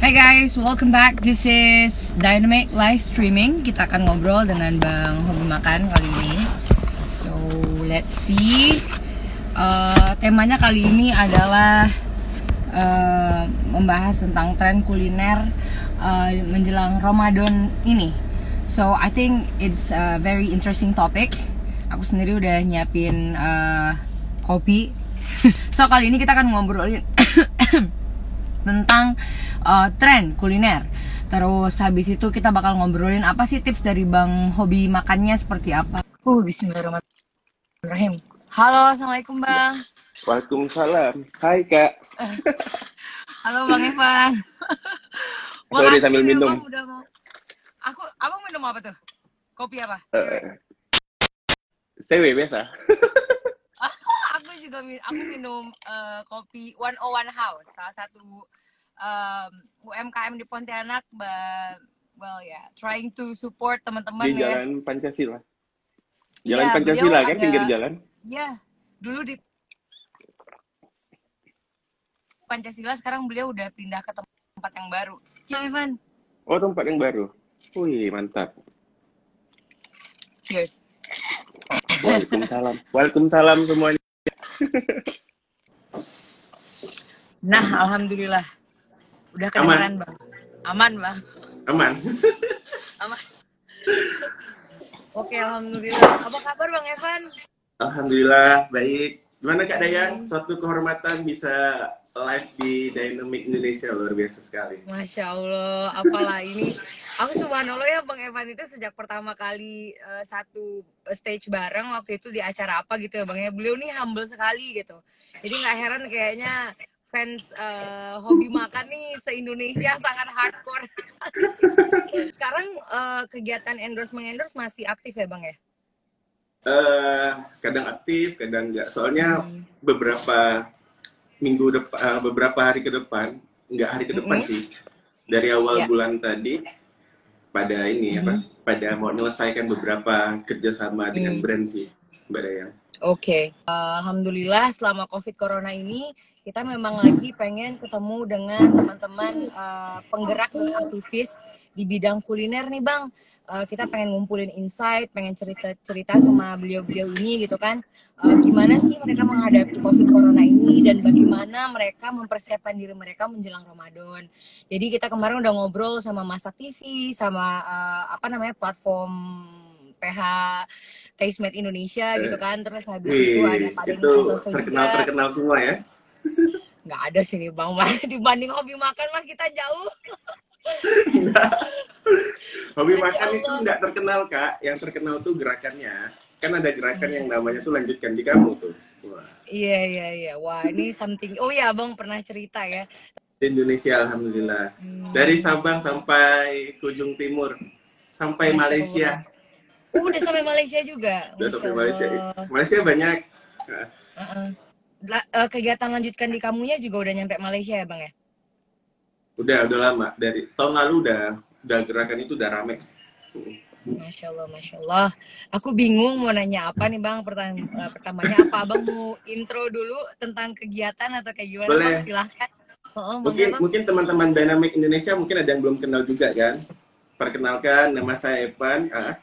Hi guys, welcome back. This is Dynamic Live Streaming. Kita akan ngobrol dengan Bang Hobi Makan kali ini. So, let's see. Uh, temanya kali ini adalah uh, membahas tentang tren kuliner uh, menjelang Ramadan ini. So, I think it's a very interesting topic. Aku sendiri udah nyiapin uh, kopi. so, kali ini kita akan ngobrolin tentang uh, tren kuliner. Terus habis itu kita bakal ngobrolin apa sih tips dari Bang hobi makannya seperti apa. Uh, bismillahirrahmanirrahim. Halo, Assalamualaikum Bang. Waalaikumsalam. Hai Kak. Halo Bang Evan. Sorry, sambil minum. Bang, udah mau. Aku, abang minum apa tuh? Kopi apa? Eh, CW biasa. juga aku minum eh, kopi 101 House, salah satu um, UMKM di Pontianak, but well ya, trying to support teman-teman Di ya. Jalan Pancasila. Jalan Iya, Pancasila kan ada- pinggir jalan. Iya, dulu di Pancasila sekarang beliau udah pindah ke tempat yang baru. Ciao Evan. Oh tempat yang baru. Wih mantap. Cheers. Waalaikumsalam. Waalaikumsalam semuanya. Nah, alhamdulillah. Udah kedengeran, Bang. Aman, Bang. Aman. Aman. Oke, alhamdulillah. Apa kabar Bang Evan? Alhamdulillah baik. Gimana Kak Dayang? Suatu kehormatan bisa live di Dynamic Indonesia luar biasa sekali. Masya Allah, apalah ini. Aku subhanallah ya Bang Evan itu sejak pertama kali eh, satu stage bareng waktu itu di acara apa gitu ya Bang ya. Beliau nih humble sekali gitu. Jadi nggak heran kayaknya fans eh, hobi makan nih se-Indonesia sangat hardcore. Sekarang eh, kegiatan endorse mengendorse masih aktif ya Bang ya? eh kadang aktif, kadang enggak. Soalnya Hmm. beberapa minggu depan, beberapa hari ke depan, enggak hari ke depan Mm-mm. sih. Dari awal Ya. bulan tadi, pada ini apa? Pada mau menyelesaikan beberapa kerjasama dengan Mm. brand sih, Mbak Dayang. Oke, alhamdulillah selama COVID Corona ini kita memang lagi pengen ketemu dengan teman-teman eh, penggerak dan aktivis di bidang kuliner nih Bang. Eh, kita pengen ngumpulin insight, pengen cerita-cerita sama beliau-beliau ini gitu kan. Eh, gimana sih mereka menghadapi COVID Corona ini dan bagaimana mereka mempersiapkan diri mereka menjelang Ramadan. Jadi kita kemarin udah ngobrol sama Masak TV, sama eh, apa namanya platform PH Taste Made Indonesia gitu kan. Terus habis itu ada Wih, Pak Denny Santoso juga. terkenal-terkenal semua ya. Nggak ada sih nih Bang, dibanding hobi makan mah kita jauh. Hobi Masya makan itu Allah. enggak terkenal, Kak. Yang terkenal tuh gerakannya. Kan ada gerakan yang namanya tuh lanjutkan di kamu tuh. Wah. Iya iya iya. Wah ini something. Oh ya Bang pernah cerita ya. Di Indonesia alhamdulillah. Hmm. Dari Sabang sampai ke ujung timur, sampai Masya Malaysia. Oh, udah sampai Malaysia juga. Udah Masya sampai Malaysia. Allah. Malaysia banyak. La- eh, kegiatan lanjutkan di kamunya juga udah nyampe Malaysia ya Bang ya? Udah, udah lama. Dari tahun lalu udah, udah gerakan itu udah rame. Masya Allah, Masya Allah. Aku bingung mau nanya apa nih Bang. Pertanyaan eh, pertamanya apa? Abang mau intro dulu tentang kegiatan atau kayak gimana Boleh. Bang? Silahkan. Oh, Bang Mungkin Evan. mungkin teman-teman Dynamic Indonesia mungkin ada yang belum kenal juga kan. Perkenalkan, nama saya Evan. Ah,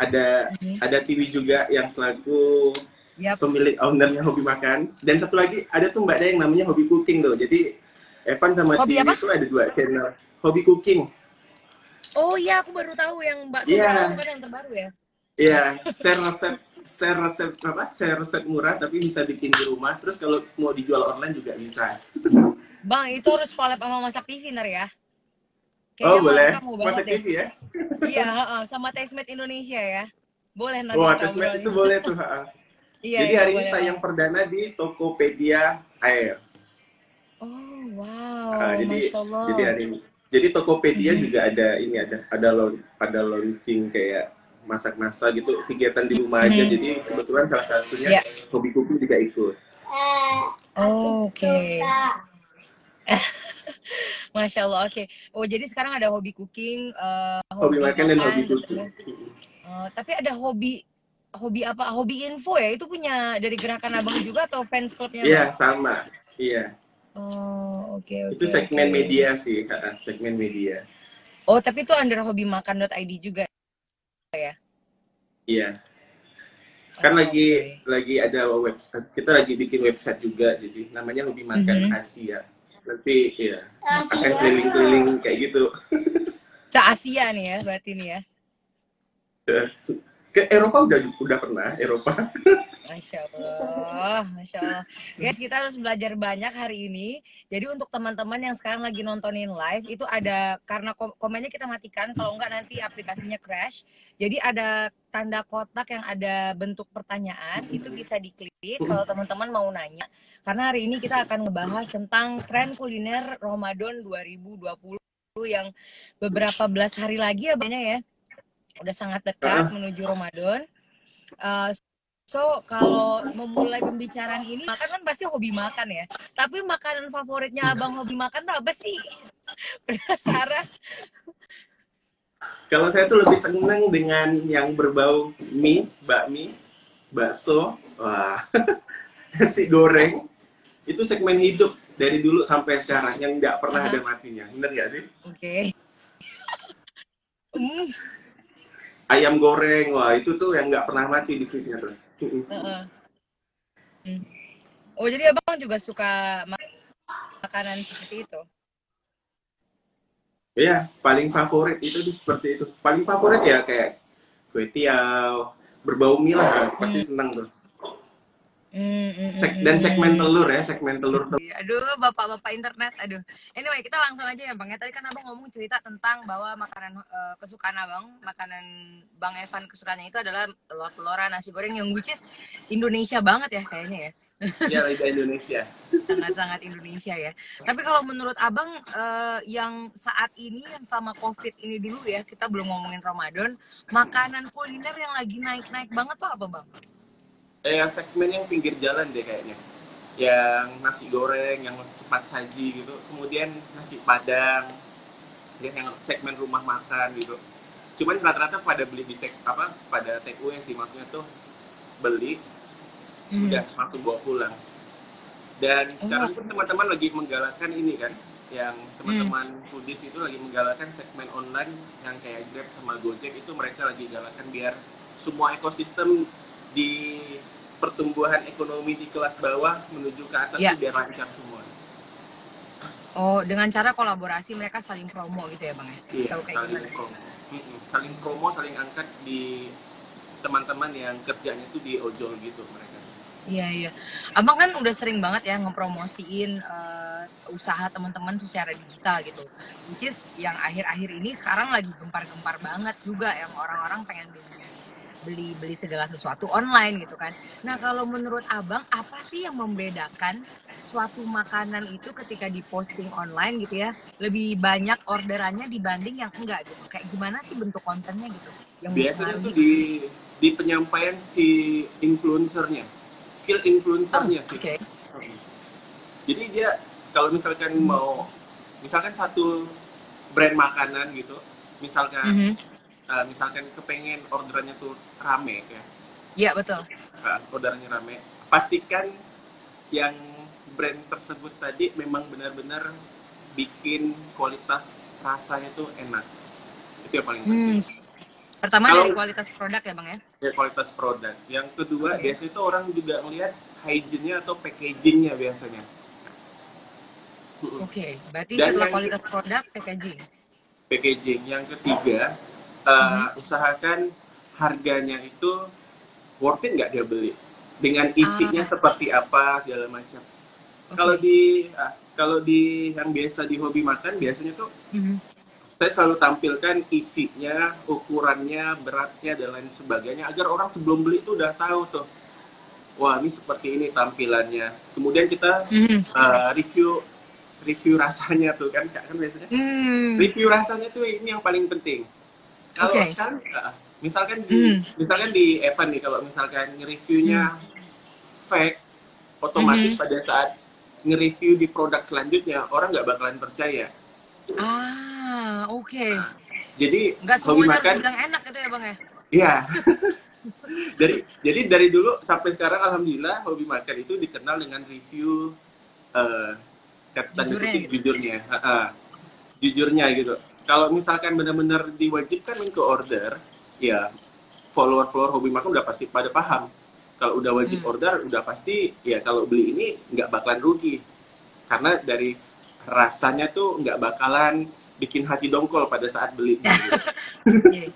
ada Mhm. ada TV juga yang selaku Yap. pemilik ownernya hobi makan. Dan satu lagi ada tuh Mbak Dea yang namanya hobi cooking tuh. Jadi Evan sama Hobi apa? itu ada dua channel. Hobi cooking. Oh iya, aku baru tahu yang Mbak. Sobrang kan yang terbaru ya. Iya, share resep share resep apa? Share resep murah tapi bisa bikin di rumah. Terus kalau mau dijual online juga bisa. Bang, itu harus collab sama Masak TV ntar ya. oh, Kayaknya boleh. Masak. TV ya. Iya, sama Tastemade Indonesia ya. Boleh nanti Wah, obrolin. itu boleh tuh. Iya, Jadi iya, hari ini tayang perdana di Tokopedia Air. Wow. Ah, jadi Masya Allah. jadi hari ini. Jadi Tokopedia Mhm. juga ada ini ada ada ada launching kayak masak-masak gitu kegiatan di rumah aja. Mhm. Jadi kebetulan salah satunya Iya. hobi cooking juga ikut. Oh, Oke. Masya Allah, oke. Oh, jadi sekarang ada hobi cooking, eh, Hobi makan dan hobi gitu cooking. Eh, tapi ada hobi hobi apa? Hobi info ya? Itu punya dari gerakan abang juga atau fans clubnya? Iya, sama. Iya. Oh, oke oke. Itu segmen oke. media sih, segmen media. Oh, tapi itu under hobimakan.id juga. Iya. Kan Oh, lagi oke. lagi ada website, kita lagi bikin website juga, jadi namanya Hobi Makan Mhm. Asia. Nanti ya akan keliling-keliling kayak gitu Se Asia nih ya, berarti nih ya. Ke Eropa udah udah pernah Eropa. Masya Allah, Masya Allah. Guys, kita harus belajar banyak hari ini. Jadi untuk teman-teman yang sekarang lagi nontonin live, itu ada, karena kom- komennya kita matikan, kalau enggak nanti aplikasinya crash. Jadi ada tanda kotak yang ada bentuk pertanyaan, itu bisa diklik kalau teman-teman mau nanya. Karena hari ini kita akan ngebahas tentang tren kuliner Ramadan 2020 yang beberapa belas hari lagi ya banyak ya. Udah sangat dekat menuju Ramadan. Uh, So, kalau memulai pembicaraan ini, makan kan pasti hobi makan ya. Tapi makanan favoritnya abang hobi makan tuh apa sih? Penasaran? Kalau saya tuh lebih seneng dengan yang berbau mie, bakmi, bakso, wah, nasi goreng. Itu segmen hidup dari dulu sampai sekarang yang nggak pernah Aha. ada matinya. Bener nggak sih? Oke. Hmm, Ayam goreng, wah itu tuh yang nggak pernah mati bisnisnya tuh. Hmm. Oh, jadi abang juga suka ma- makanan seperti itu? Iya, paling favorit itu seperti itu. Paling favorit ya kayak kue tiaw, berbau mie lah, pasti seneng tuh. Sek- dan segmen telur ya, segmen telur. Aduh, bapak-bapak internet, aduh. Anyway, kita langsung aja ya bang. Ya tadi kan abang ngomong cerita tentang bahwa makanan eh, kesukaan abang, makanan bang Evan kesukaannya itu adalah telur-teloran, nasi goreng yang which is Indonesia banget ya kayaknya ya. Ya, lidah Indonesia. Sangat-sangat Indonesia ya. Tapi kalau menurut abang eh, yang saat ini yang sama COVID ini dulu ya, kita belum ngomongin Ramadan, makanan kuliner yang lagi naik-naik banget tuh apa bang? Eh, segmen yang pinggir jalan deh kayaknya. Yang nasi goreng, yang cepat saji gitu. Kemudian nasi padang, dan yang segmen rumah makan gitu. Cuman rata-rata pada beli di take apa pada take away sih maksudnya tuh beli Hmm. udah langsung bawa pulang. Dan sekarang pun teman-teman lagi menggalakkan ini kan, yang teman-teman foodies itu lagi menggalakkan segmen online yang kayak Grab sama Gojek itu mereka lagi galakkan biar semua ekosistem di pertumbuhan ekonomi di kelas bawah menuju ke atas Ya. biar lancar semua. Oh, dengan cara kolaborasi mereka saling promo gitu ya bang ya? Iya, kayak saling gimana? promo. Saling promo, saling angkat di teman-teman yang kerjanya itu di ojol gitu mereka. Iya iya. Abang kan udah sering banget ya ngepromosiin eh, usaha teman-teman secara digital gitu. Which is yang akhir-akhir ini sekarang lagi gempar-gempar banget juga yang orang-orang pengen beli beli beli segala sesuatu online gitu kan. Nah kalau menurut abang apa sih yang membedakan suatu makanan itu ketika diposting online gitu ya lebih banyak orderannya dibanding yang enggak gitu. Kayak gimana sih bentuk kontennya gitu? Yang Biasanya tuh mempengaruhi? di di penyampaian si influencernya, skill influencernya Oh, sih. Oke. Jadi dia kalau misalkan mau misalkan satu brand makanan gitu, misalkan Mhm. Eh, misalkan kepengen orderannya tuh rame ya, Iya betul. eh, orderannya rame, pastikan yang brand tersebut tadi memang benar-benar bikin kualitas rasanya tuh enak. Itu yang paling penting. Hmm. Pertama Kalau- dari kualitas produk ya bang ya. Ya kualitas produk. Yang kedua Oke. biasanya itu orang juga ngelihat hygiene-nya atau packaging-nya biasanya. Oke, berarti Dan setelah kualitas produk packaging. packaging. Yang ketiga, uh, usahakan harganya itu worth it nggak dia beli dengan isinya Ah. seperti apa segala macam. Kalau di ah, kalau di yang biasa di hobi makan biasanya tuh Mhm. saya selalu tampilkan isinya, ukurannya, beratnya dan lain sebagainya agar orang sebelum beli itu udah tahu tuh. Wah, ini seperti ini tampilannya. Kemudian kita Mhm. uh, review review rasanya tuh kan Kak, kan biasanya. Hmm. Review rasanya tuh ini yang paling penting. Kalau Oke. sekarang uh, misalkan di Mhm. misalkan di Evan nih kalau misalkan nge-reviewnya fake otomatis Mhm. pada saat nge-review di produk selanjutnya orang nggak bakalan percaya. Ah, oke. Jadi Nggak semuanya harus makan bilang enak gitu ya bang ya? Iya. dari jadi dari dulu sampai sekarang alhamdulillah hobi makan itu dikenal dengan review eh kata Jujurnya gitu. jujurnya, Ha-ha. jujurnya gitu. Kalau misalkan benar-benar diwajibkan ke order, ya follower-follower hobi makan udah pasti pada paham. Kalau udah wajib Hmm. order, udah pasti ya kalau beli ini nggak bakalan rugi. Karena dari rasanya tuh nggak bakalan bikin hati dongkol pada saat beli. Iya.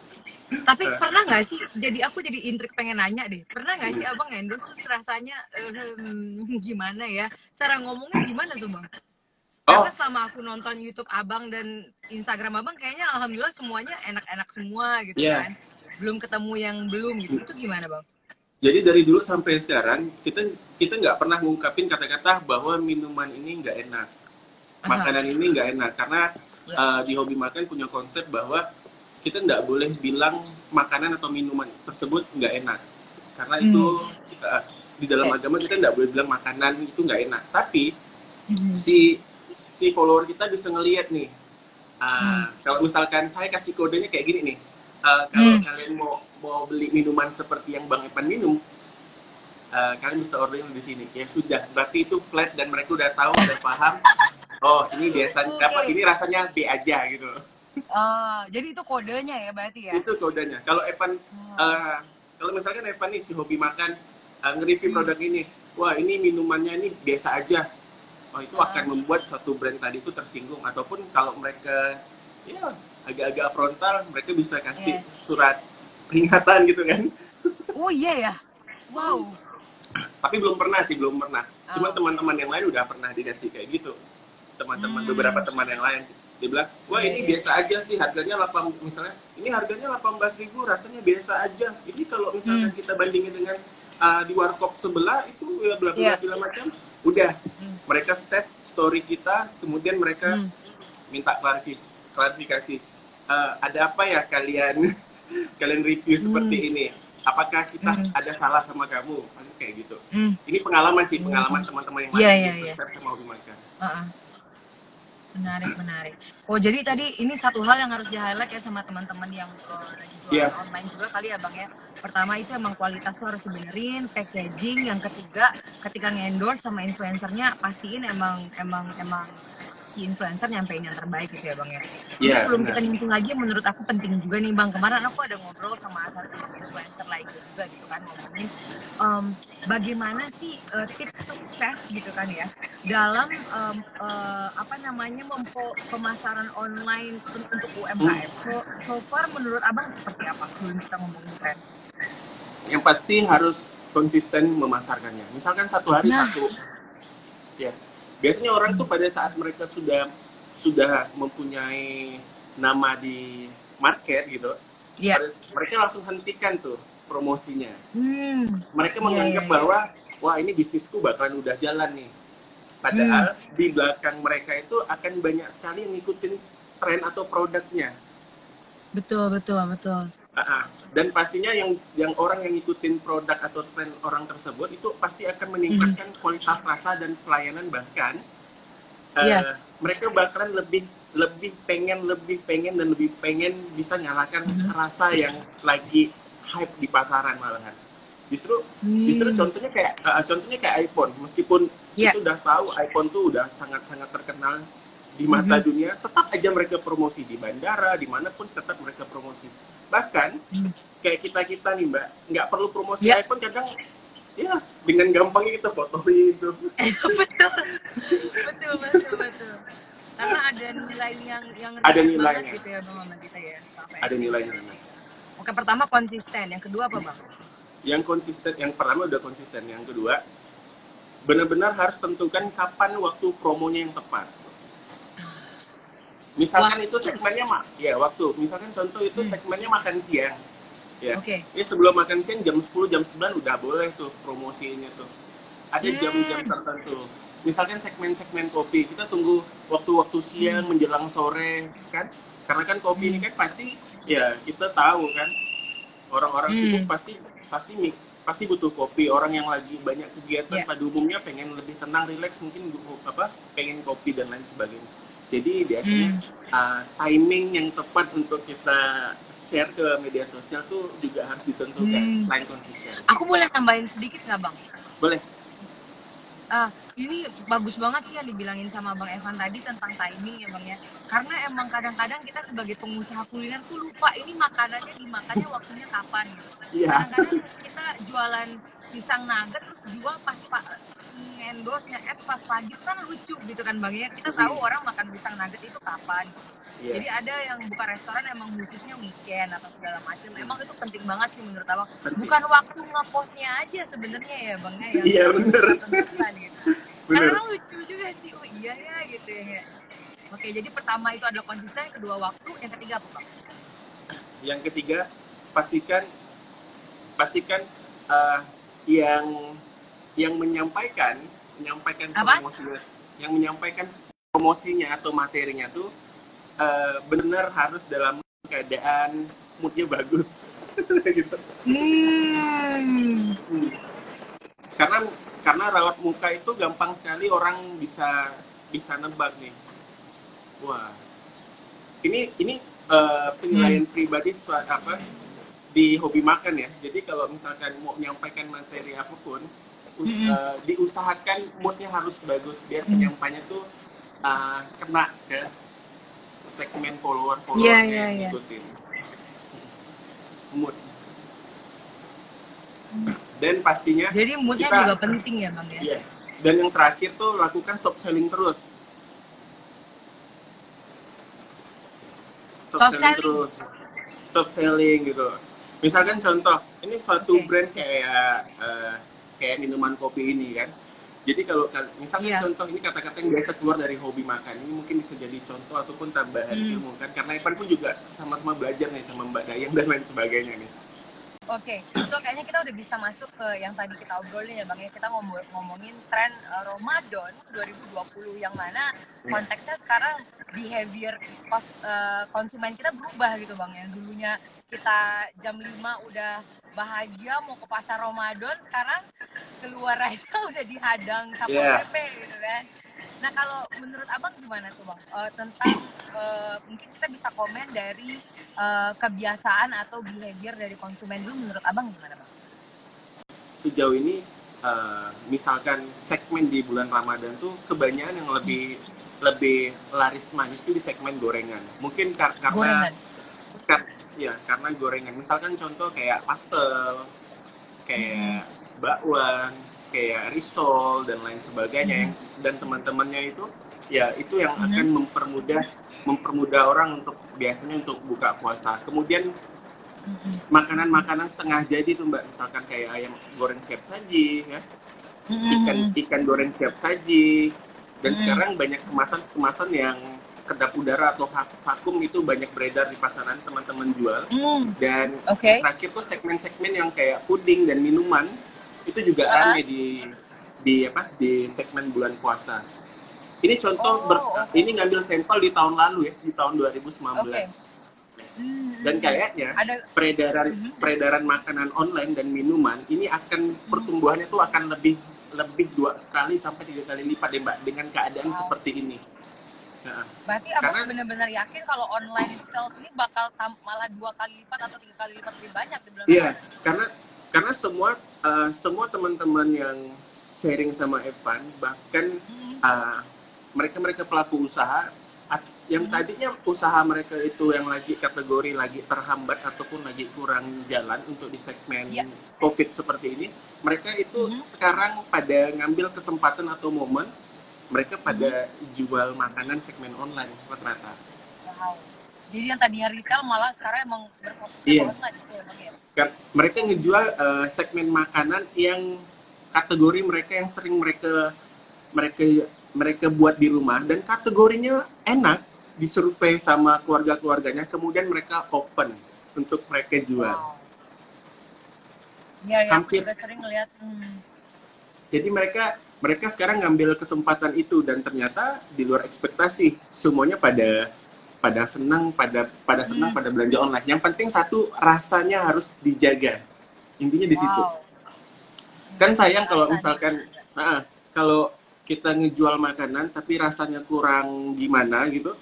Tapi pernah nggak sih? Jadi aku jadi intrik pengen nanya deh. Pernah nggak sih abang endorse rasanya ehm, gimana ya? Cara ngomongnya gimana tuh bang? Karena selama aku nonton YouTube abang dan Instagram abang, kayaknya alhamdulillah semuanya enak-enak semua gitu Iya. kan. Belum ketemu yang belum gitu. Itu gimana bang? Jadi dari dulu sampai sekarang kita kita nggak pernah ngungkapin kata-kata bahwa minuman ini nggak enak, makanan ini nggak enak karena uh, di hobi makan punya konsep bahwa kita nggak boleh bilang makanan atau minuman tersebut nggak enak karena Hmm. itu uh, di dalam Oke. agama kita nggak boleh bilang makanan itu nggak enak. Tapi Mhm. si si follower kita bisa ngelihat nih. Uh, Hmm. Kalau misalkan saya kasih kodenya kayak gini nih, uh, kalau Hmm. kalian mau mau beli minuman seperti yang Bang Epan minum, uh, kalian bisa order di sini. Ya sudah, berarti itu flat dan mereka udah tahu, udah paham. Oh, ini biasanya Oke. apa? Ini rasanya B aja gitu. Ah, jadi itu kodenya ya berarti ya? Itu kodenya. Kalau Epan, uh, kalau misalkan Epan nih si hobi makan uh, nge-review Hmm. produk ini, wah ini minumannya ini biasa aja. Oh itu akan membuat satu brand tadi itu tersinggung ataupun kalau mereka ya agak-agak frontal, mereka bisa kasih Iya. surat peringatan gitu kan. Oh iya ya? Wow. Tapi belum pernah sih, belum pernah. Cuma Oh. teman-teman yang lain udah pernah dikasih kayak gitu. Teman-teman Hmm. beberapa teman yang lain dia bilang, wah Iya, ini iya. biasa aja sih harganya 8 misalnya ini harganya 18.000 ribu rasanya biasa aja. Ini kalau misalnya Hmm. kita bandingin dengan uh, di warkop sebelah itu ya bla bla Iya. segala macam, udah Hmm. mereka save story kita, kemudian mereka Hmm. minta klarifikasi. klarifikasi. Uh, ada apa ya kalian kalian review seperti Hmm. ini? Apakah kita Hmm. ada salah sama kamu? Kayak gitu Hmm. ini pengalaman sih Hmm. pengalaman teman-teman yang Iya, lain yang iya. sukses sama hobi makan Heeh. Menarik, menarik. Oh, jadi tadi ini satu hal yang harus di-highlight ya sama teman-teman yang uh, lagi jualan Iya. online juga kali ya, Bang ya. Pertama itu emang kualitas lo harus dibenerin, packaging. Yang ketiga, ketika nge-endorse sama influencernya, pastiin emang emang emang si influencer nyampein yang terbaik gitu ya, Bang ya. Ini Iya, sebelum kita nyinggung lagi, menurut aku penting juga nih, Bang. Kemarin aku ada ngobrol sama satu influencer lainnya juga gitu kan ngomongin em, bagaimana sih eh, tips sukses gitu kan ya dalam em, eh, apa namanya mempo pemasaran online untuk, untuk UMKM. So, so far menurut abang seperti apa sebelum kita ngomongin tren? yang pasti harus konsisten memasarkannya misalkan satu hari Nah. satu ya biasanya orang tuh pada saat mereka sudah sudah mempunyai nama di market gitu pada- mereka langsung hentikan tuh promosinya Hmm. mereka Iya, menganggap iya, iya. bahwa wah ini bisnisku bakalan udah jalan nih padahal Hmm. di belakang mereka itu akan banyak sekali yang ngikutin tren atau produknya Betul betul betul. Ah, ah. dan pastinya yang yang orang yang ngikutin produk atau tren orang tersebut itu pasti akan meningkatkan kualitas rasa dan pelayanan bahkan eh, Iya. mereka bakalan lebih lebih pengen lebih pengen dan lebih pengen bisa nyalakan Mhm. rasa yang lagi hype di pasaran malahan justru justru Hmm. contohnya kayak ah, contohnya kayak iPhone meskipun Iya. itu udah tahu iPhone tuh udah sangat sangat terkenal di mata Mhm. dunia tetap aja mereka promosi di bandara di mana pun tetap mereka promosi bahkan Hmm. kayak kita kita nih mbak nggak perlu promosi Ya. iPhone kadang ya dengan gampangnya kita fotoin itu betul betul betul betul. Karena ada nilai yang yang Ada nilainya. gitu ya bang sama kita ya. Self Ada nilainya. Oke, pertama konsisten. Yang kedua apa, Bang? Yang konsisten, yang pertama udah konsisten. Yang kedua, benar-benar harus tentukan kapan waktu promonya yang tepat. Misalkan Waktu. itu segmennya mak, ya waktu. Misalkan contoh itu Hmm. segmennya makan siang. Ya. Oke. Ya sebelum makan siang jam 10 jam 9 udah boleh tuh promosinya tuh. Ada Hmm. jam-jam tertentu. Misalkan segmen-segmen kopi, kita tunggu waktu-waktu siang menjelang sore kan. Karena kan kopi ini Hmm. kan pasti ya kita tahu kan orang-orang Hmm. sibuk pasti pasti pasti butuh kopi. Orang yang lagi banyak kegiatan Ya. pada umumnya pengen lebih tenang, rileks mungkin apa pengen kopi dan lain sebagainya. Jadi biasanya Hmm. uh, timing yang tepat untuk kita share ke media sosial tuh juga harus ditentukan Hmm. selain konsisten. Aku boleh tambahin sedikit nggak, Bang? Boleh. Ah, ini bagus banget sih yang dibilangin sama Bang Evan tadi tentang timing ya Bang ya. Karena emang kadang-kadang kita sebagai pengusaha kuliner tuh lupa ini makanannya dimakannya waktunya kapan gitu. Iya. Kadang-kadang kita jualan pisang nugget terus jual pas pak endorse nge pas pagi kan lucu gitu kan Bang ya. Kita tahu orang makan pisang nugget itu kapan. Iya. Jadi ada yang buka restoran emang khususnya weekend atau segala macam. Emang itu penting banget sih menurut abang. Penting. Bukan waktu ngepostnya aja sebenarnya ya bang ya Iya, bener. tentukan gitu. Bener. Karena lucu juga sih. Oh iya ya gitu ya. Oke jadi pertama itu adalah konsisten, kedua waktu, yang ketiga apa bang? Yang ketiga, pastikan pastikan uh, yang yang menyampaikan menyampaikan Apa? promosinya, yang menyampaikan promosinya atau materinya tuh uh, benar harus dalam keadaan moodnya bagus gitu. Hmm. Hmm. Karena karena rawat muka itu gampang sekali orang bisa bisa nebak nih. Wah, ini ini eh, penilaian pribadi sua- apa di hobi makan ya. Jadi kalau misalkan mau menyampaikan materi apa pun, us- Mm-mm. eh, diusahakan moodnya harus bagus biar Mm. penyampainya tuh eh, kena ke segmen follower follower Iya, yang iya, iya. ngikutin. Mood. Dan pastinya Jadi moodnya Kita- juga penting ya bang ya. Iya. Dan yang terakhir tuh lakukan soft selling terus. Soft selling? terus. Soft selling gitu. Misalkan contoh, ini suatu Oke. brand kayak eh, kayak minuman kopi ini kan. Jadi kalau kal- misalkan Iya. contoh ini kata-kata yang biasa keluar dari hobi makan, ini mungkin bisa jadi contoh ataupun tambahan Hmm. ilmu kan. Karena Evan pun juga sama-sama belajar nih sama Mbak Dayang dan lain sebagainya nih. Oke, so kayaknya kita udah bisa masuk ke yang tadi kita obrolin ya Bang ya. Kita ngomong ngomongin tren uh, Ramadan 2020 yang mana Iya. konteksnya sekarang behavior kos, uh, konsumen kita berubah gitu Bang. Yang dulunya kita jam 5 udah bahagia mau ke pasar Ramadan, sekarang keluar aja udah dihadang Satpol Iya. PP gitu kan. Nah kalau menurut abang gimana tuh bang Eh, tentang eh, mungkin kita bisa komen dari eh, kebiasaan atau behavior dari konsumen dulu menurut abang gimana bang? sejauh ini eh, misalkan segmen di bulan Ramadan tuh kebanyakan yang lebih lebih laris manis tuh di segmen gorengan. Mungkin kar- karena Gorengan. kar- ya karena gorengan. Misalkan contoh kayak pastel, kayak bakwan, kayak risol dan lain sebagainya yang dan teman-temannya itu ya itu yang Mhm. akan mempermudah mempermudah orang untuk biasanya untuk buka puasa. Kemudian makanan-makanan setengah jadi tuh mbak misalkan kayak ayam goreng siap saji ya ikan ikan goreng siap saji dan Mm. sekarang banyak kemasan-kemasan yang kedap udara atau vak- vakum itu banyak beredar di pasaran teman-teman jual Hmm, dan Oke. terakhir tuh segmen-segmen yang kayak puding dan minuman itu juga Ah. rame di di apa di segmen bulan puasa ini contoh Oh, ber- oke. ini ngambil sampel di tahun lalu ya di tahun 2019 Oke. Hmm, dan hmm. kayaknya ada peredaran Mhm. peredaran makanan online dan minuman ini akan pertumbuhannya tuh akan lebih lebih dua kali sampai tiga kali lipat deh mbak dengan keadaan Wow. seperti ini. Nah, berarti abang benar-benar yakin kalau online sales ini bakal tam- malah dua kali lipat atau tiga kali lipat lebih banyak di bulan iya karena karena semua uh, semua teman-teman yang sharing sama Evan bahkan Hmm, uh, mereka-mereka pelaku usaha yang Mhm. tadinya usaha mereka itu yang lagi kategori lagi terhambat ataupun lagi kurang jalan untuk di segmen Iya. COVID seperti ini, mereka itu Mhm. sekarang pada ngambil kesempatan atau momen mereka pada jual makanan segmen online rata-rata. Wow. Jadi yang tadinya retail malah sekarang emang berfokus ke online gitu ya bang ya. Mereka ngejual eh, segmen makanan yang kategori mereka yang sering mereka mereka mereka buat di rumah dan kategorinya enak disurvei sama keluarga-keluarganya kemudian mereka open untuk mereka jual. Wow. Iya, ya, aku Hampir. juga sering ngeliat. Hmm. Jadi mereka mereka sekarang ngambil kesempatan itu dan ternyata di luar ekspektasi semuanya pada pada senang pada pada senang Hmm. pada belanja online. Yang penting satu rasanya harus dijaga. Intinya di situ. Wow. Kan sayang kalau misalkan nah, kalau kita ngejual makanan tapi rasanya kurang gimana gitu,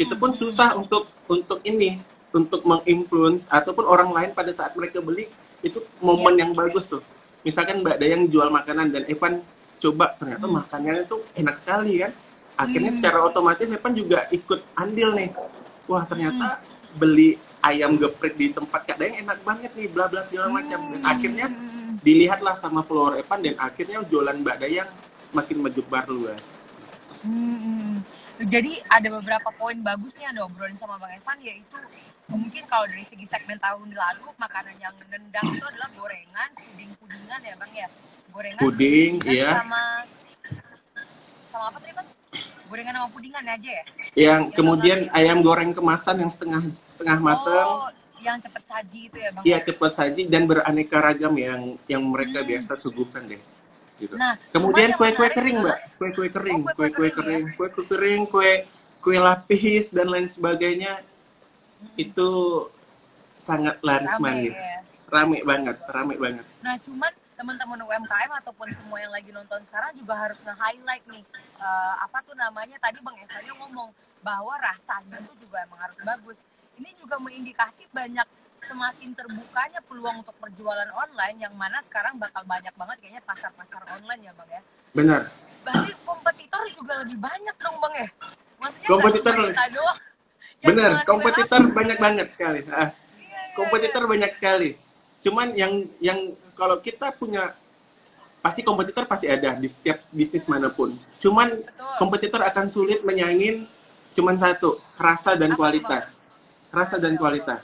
kita pun susah untuk untuk ini untuk menginfluence ataupun orang lain pada saat mereka beli itu momen yang bagus tuh. Misalkan Mbak Dayang jual makanan dan Evan coba ternyata Hmm. makanannya tuh enak sekali kan. Akhirnya Hmm. secara otomatis Evan juga ikut andil nih. Wah ternyata Hmm. beli ayam geprek di tempat Kak Dayang enak banget nih bla bla segala macam. Dan Hmm. akhirnya Hmm. dilihatlah sama follower Evan dan akhirnya jualan Mbak Dayang makin menyebar luas. Hmm. Jadi ada beberapa poin bagus nih yang diobrolin sama Bang Evan yaitu mungkin kalau dari segi segmen tahun lalu makanan yang nendang itu adalah gorengan, puding-pudingan ya Bang ya. Gorengan, Puding, iya. sama sama apa tadi? Gorengan sama pudingan aja ya? Yang Yang kemudian terakhir. ayam goreng kemasan yang setengah setengah matang. Oh, yang cepet saji itu ya Bang? Iya ya? cepat saji dan beraneka ragam yang yang mereka Hmm. biasa suguhkan deh. Gitu. Nah, Kemudian kue-kue kering, Mbak. Kue-kue kering, Oh, kue-kue kering, kering, kue-kue kering, kue kue lapis dan lain sebagainya itu sangat laris Rame manis. ya. Rame banget, rame banget. Nah, cuman teman-teman UMKM ataupun semua yang lagi nonton sekarang juga harus nge-highlight nih eh, apa tuh namanya tadi Bang Evanya ngomong bahwa rasanya tuh juga emang harus bagus. Ini juga mengindikasi banyak semakin terbukanya peluang untuk perjualan online yang mana sekarang bakal banyak banget kayaknya pasar-pasar online ya Bang ya. Benar. Berarti kompetitor juga lebih banyak dong Bang ya. Maksudnya Kompetitor kita doang. Benar, kompetitor banyak banget sekali. Ah, Iya, iya, kompetitor banyak sekali. Cuman yang yang kalau kita punya pasti kompetitor pasti ada di setiap bisnis mana pun. Cuman. Betul. kompetitor akan sulit menyaingin cuman satu, rasa dan Apa, kualitas. Rasa dan kualitas.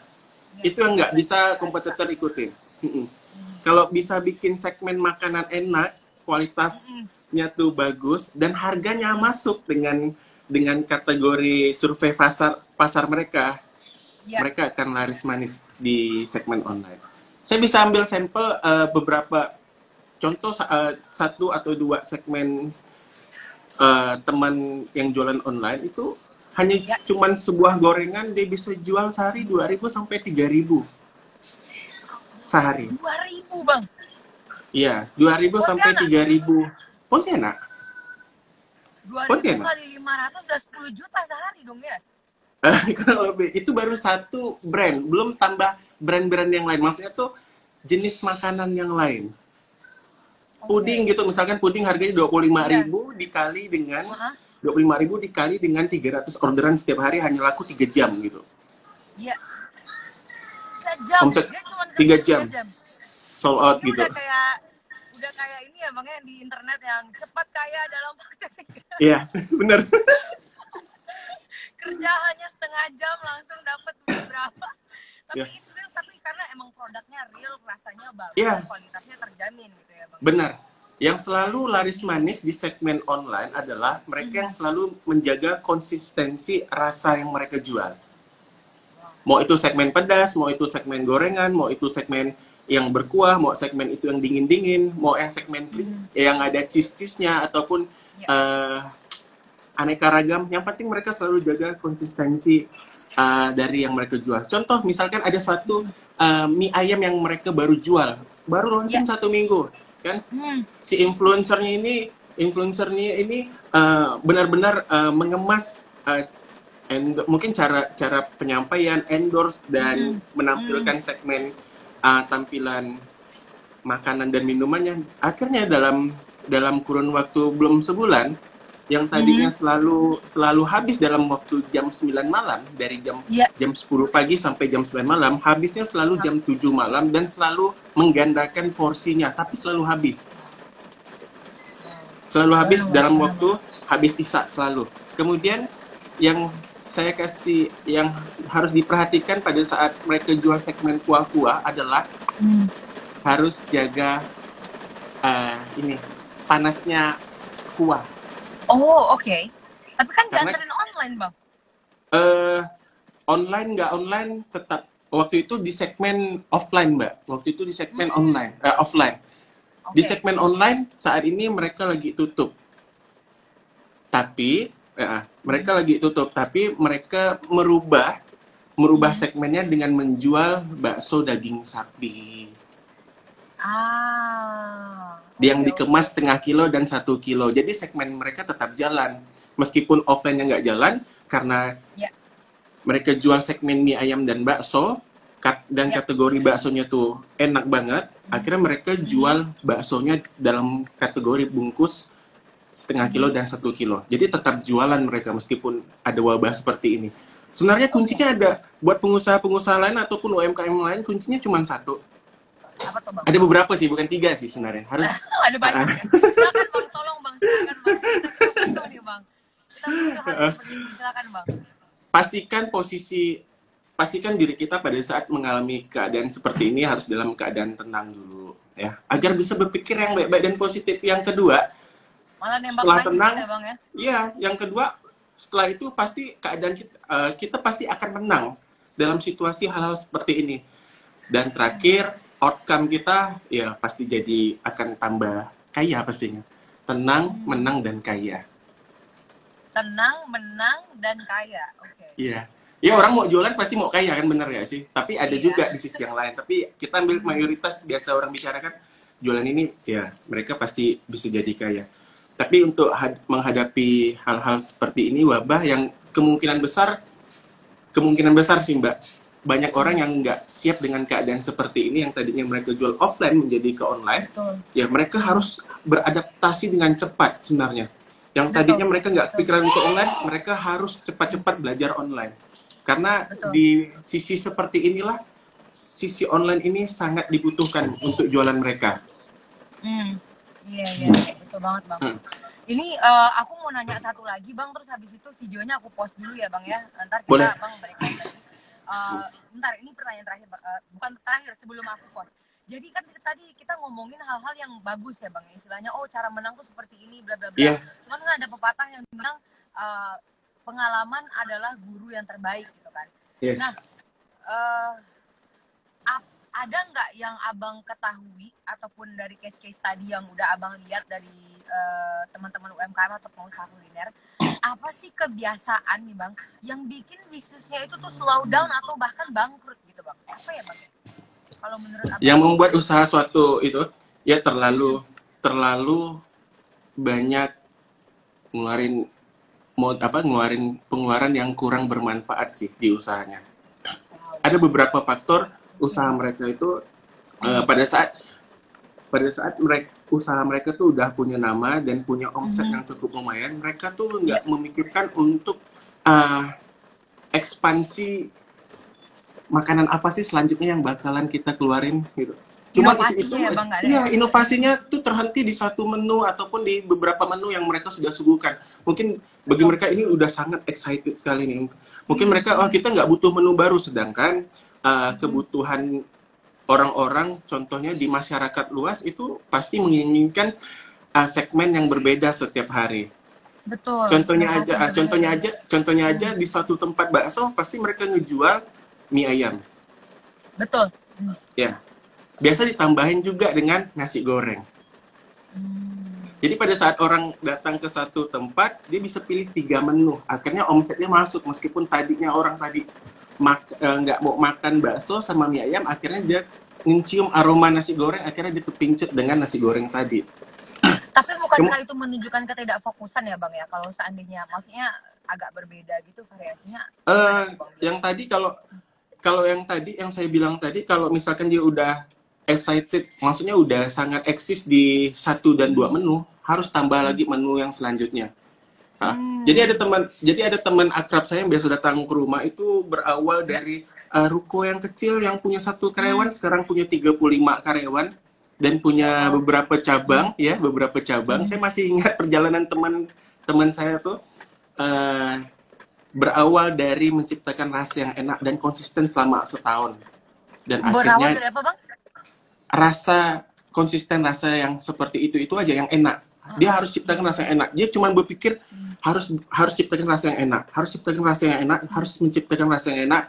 Itu yang nggak bisa kompetitor ikutin. Mm-mm. Kalau bisa bikin segmen makanan enak, kualitasnya tuh bagus dan harganya masuk dengan dengan kategori survei pasar pasar mereka, Iya. mereka akan laris manis di segmen online. Saya bisa ambil sampel eh, beberapa contoh eh, satu atau dua segmen eh, teman yang jualan online itu hanya Ya. cuman sebuah gorengan dia bisa jual sehari 2000 sampai 3000 sehari. 2000 Bang. Iya, 2000 sampai Pontianak. 3000. Pontianak. 2000 Pontianak. kali 500 udah 10 juta sehari dong ya. Kurang lebih. Itu baru satu brand, belum tambah brand-brand yang lain. Maksudnya tuh jenis makanan yang lain. Puding gitu, misalkan puding harganya 25.000 dikali dengan Wah, 25.000 dikali dengan 300 orderan setiap hari hanya laku 3 jam gitu. iya. 3 jam. Omset tiga kerja jam. Sold out Ini gitu. udah kayak udah kayak ini ya Bang ya di internet yang cepat kaya dalam waktu. Iya, bener. Kerja hanya setengah jam langsung dapat duit berapa. Tapi Iya. it's real tapi karena emang produknya real, rasanya bagus, Iya. kualitasnya terjamin gitu ya Bang. Benar. Yang selalu laris manis di segmen online adalah mereka yang selalu menjaga konsistensi rasa yang mereka jual. Mau itu segmen pedas, mau itu segmen gorengan, mau itu segmen yang berkuah, mau segmen itu yang dingin-dingin, mau yang segmen krim, yang ada cheese-cheese-nya ataupun Ya. eh, aneka ragam. Yang penting mereka selalu jaga konsistensi eh, dari yang mereka jual. Contoh, misalkan ada suatu eh, mie ayam yang mereka baru jual, baru launching satu minggu, kan? Hmm. si influencernya ini influencernya ini uh, benar-benar uh, mengemas uh, end- mungkin cara cara penyampaian endorse dan menampilkan segmen uh, tampilan makanan dan minumannya akhirnya dalam dalam kurun waktu belum sebulan yang tadinya selalu selalu habis dalam waktu jam 9 malam dari jam Iya. jam 10 pagi sampai jam 9 malam habisnya selalu jam 7 malam dan selalu menggandakan porsinya tapi selalu habis selalu habis dalam waktu habis isak selalu kemudian yang saya kasih yang harus diperhatikan pada saat mereka jual segmen kuah-kuah adalah Hmm. harus jaga eh, ini panasnya kuah. Oh, oke. Tapi kan Karena- dianterin online, Bang. eh online nggak online tetap waktu itu di segmen offline mbak waktu itu di segmen Hmm. online eh, offline Oke. di segmen online saat ini mereka lagi tutup tapi ya, mereka lagi tutup tapi mereka merubah merubah Hmm. segmennya dengan menjual bakso daging sapi Ah. yang dikemas setengah kilo dan satu kilo. Jadi segmen mereka tetap jalan. Meskipun offline-nya nggak jalan karena Ya. mereka jual segmen mie ayam dan bakso kat- dan Ya. kategori baksonya tuh enak banget. Akhirnya mereka jual baksonya dalam kategori bungkus setengah kilo dan satu kilo. Jadi tetap jualan mereka meskipun ada wabah seperti ini. Sebenarnya kuncinya ada buat pengusaha-pengusaha lain ataupun UMKM lain kuncinya cuma satu Apa tuh, Bang? ada beberapa sih bukan tiga sih sebenarnya harus ada banyak. ya. Silakan, Bang. Tolong, Bang. Silakan, Bang. Kita nih, Bang. Kita. Silakan, Bang. pastikan posisi pastikan diri kita pada saat mengalami keadaan seperti ini harus dalam keadaan tenang dulu ya agar bisa berpikir yang baik-baik dan positif yang kedua Malah nembak Setelah tenang, ya, Bang ya. Iya, yang kedua setelah itu pasti keadaan kita eh, kita pasti akan menang dalam situasi hal-hal seperti ini. Dan terakhir outcome kita ya pasti jadi akan tambah kaya pastinya. Tenang, menang dan kaya. Tenang, menang, dan kaya. Oke. Iya. Ya orang mau jualan pasti mau kaya kan bener ya sih. Tapi ada Iya. juga di sisi yang lain. Tapi kita ambil mayoritas biasa orang bicarakan jualan ini ya mereka pasti bisa jadi kaya. Tapi untuk had- menghadapi hal-hal seperti ini wabah yang kemungkinan besar kemungkinan besar sih Mbak banyak orang yang nggak siap dengan keadaan seperti ini yang tadinya mereka jual offline menjadi ke online Betul. ya mereka harus beradaptasi dengan cepat sebenarnya. Yang Betul. tadinya mereka nggak kepikiran untuk online, mereka harus cepat-cepat belajar online. Karena Betul. di sisi seperti inilah, sisi online ini sangat dibutuhkan untuk jualan mereka. Hmm. Iya, iya. Betul banget, Bang. Hmm. Ini eh, aku mau nanya satu lagi, Bang. Terus habis itu videonya aku post dulu ya, Bang ya. Ntar kita, Boleh. Bang, berikan lagi. Eh, bentar, ini pertanyaan terakhir. Eh, bukan terakhir, sebelum aku post. Jadi kan tadi kita ngomongin hal-hal yang bagus ya, Bang. Istilahnya, oh cara menang tuh seperti ini, bla bla bla. Iya. Cuman kan ada pepatah yang bilang eh, pengalaman adalah guru yang terbaik gitu kan. Yes. Nah, ap- ada nggak yang abang ketahui ataupun dari case-case tadi yang udah abang lihat dari eh, teman-teman UMKM atau pengusaha kuliner, apa sih kebiasaan nih bang yang bikin bisnisnya itu tuh slow down atau bahkan bangkrut gitu bang? Apa ya bang? Kalau menurut abang? yang membuat usaha suatu itu ya terlalu terlalu banyak ngeluarin mau apa ngeluarin pengeluaran yang kurang bermanfaat sih di usahanya. Ada beberapa faktor usaha mereka itu eh, pada saat pada saat mereka usaha mereka tuh udah punya nama dan punya omset Mhm. yang cukup lumayan, mereka tuh nggak memikirkan untuk ah, ekspansi makanan apa sih selanjutnya yang bakalan kita keluarin gitu. Inovasinya ya, Bang, ada Iya, ya? inovasinya tuh terhenti di satu menu ataupun di beberapa menu yang mereka sudah suguhkan. Mungkin bagi mereka ini udah sangat excited sekali nih. Mungkin Hmm. mereka, oh kita nggak butuh menu baru, sedangkan uh, Hmm. kebutuhan orang-orang, contohnya di masyarakat luas itu pasti menginginkan uh, segmen yang berbeda setiap hari. Betul. Contohnya aja, bener-bener. contohnya aja, contohnya aja di suatu tempat bakso pasti mereka ngejual mie ayam. Betul. Hmm. Ya, biasa ditambahin juga dengan nasi goreng. Hmm. Jadi pada saat orang datang ke satu tempat, dia bisa pilih tiga menu. Akhirnya omsetnya masuk, meskipun tadinya orang tadi mak- eh, nggak mau makan bakso sama mie ayam, akhirnya dia mencium aroma nasi goreng, akhirnya dia kepincut dengan nasi goreng tadi. Tapi bukankah itu menunjukkan ketidakfokusan ya bang ya? Kalau seandainya, maksudnya agak berbeda gitu variasinya. Eh, Bang? yang tadi kalau kalau yang tadi yang saya bilang tadi, kalau misalkan dia udah excited, maksudnya udah sangat eksis di satu dan dua menu, harus tambah lagi menu yang selanjutnya. Hmm. Jadi ada teman, jadi ada teman akrab saya yang biasa datang ke rumah itu berawal dari uh, ruko yang kecil yang punya satu karyawan, sekarang punya 35 karyawan dan punya Wow. beberapa cabang, ya beberapa cabang. Hmm. Saya masih ingat perjalanan teman teman saya tuh. uh, berawal dari menciptakan rasa yang enak dan konsisten selama setahun. Dan Berawal akhirnya dari apa bang? rasa konsisten rasa yang seperti itu itu aja yang enak. Dia harus ciptakan rasa yang enak. Dia cuma berpikir harus harus ciptakan rasa yang enak, harus ciptakan rasa yang enak, harus menciptakan rasa yang enak.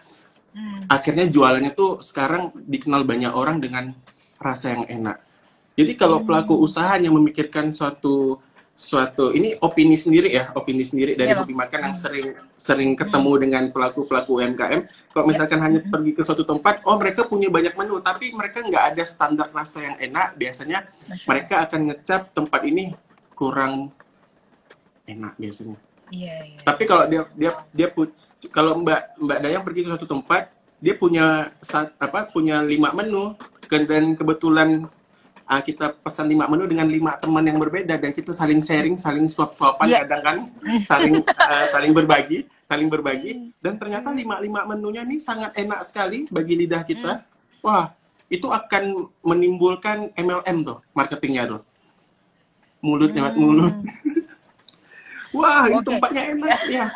Hmm. Akhirnya jualannya tuh sekarang dikenal banyak orang dengan rasa yang enak. Jadi kalau pelaku usaha yang memikirkan suatu suatu ini opini sendiri ya, opini sendiri dari Iya, hobi makan yang sering sering ketemu dengan pelaku-pelaku UMKM. Kalau misalkan hanya pergi ke suatu tempat, oh mereka punya banyak menu, tapi mereka nggak ada standar rasa yang enak. Biasanya mereka akan ngecap tempat ini kurang enak biasanya. Iya, iya. Tapi kalau dia dia dia kalau Mbak Mbak Dayang pergi ke suatu tempat, dia punya apa punya lima menu dan kebetulan ah, kita pesan lima menu dengan lima teman yang berbeda dan kita saling sharing, saling suap-suapan Iya. kadang kan, saling ah, saling berbagi, saling berbagi dan ternyata lima lima menunya nih sangat enak sekali bagi lidah kita. Wah, itu akan menimbulkan MLM tuh marketingnya tuh. Mulut lewat mulut. Wah, ini tempatnya enak ya.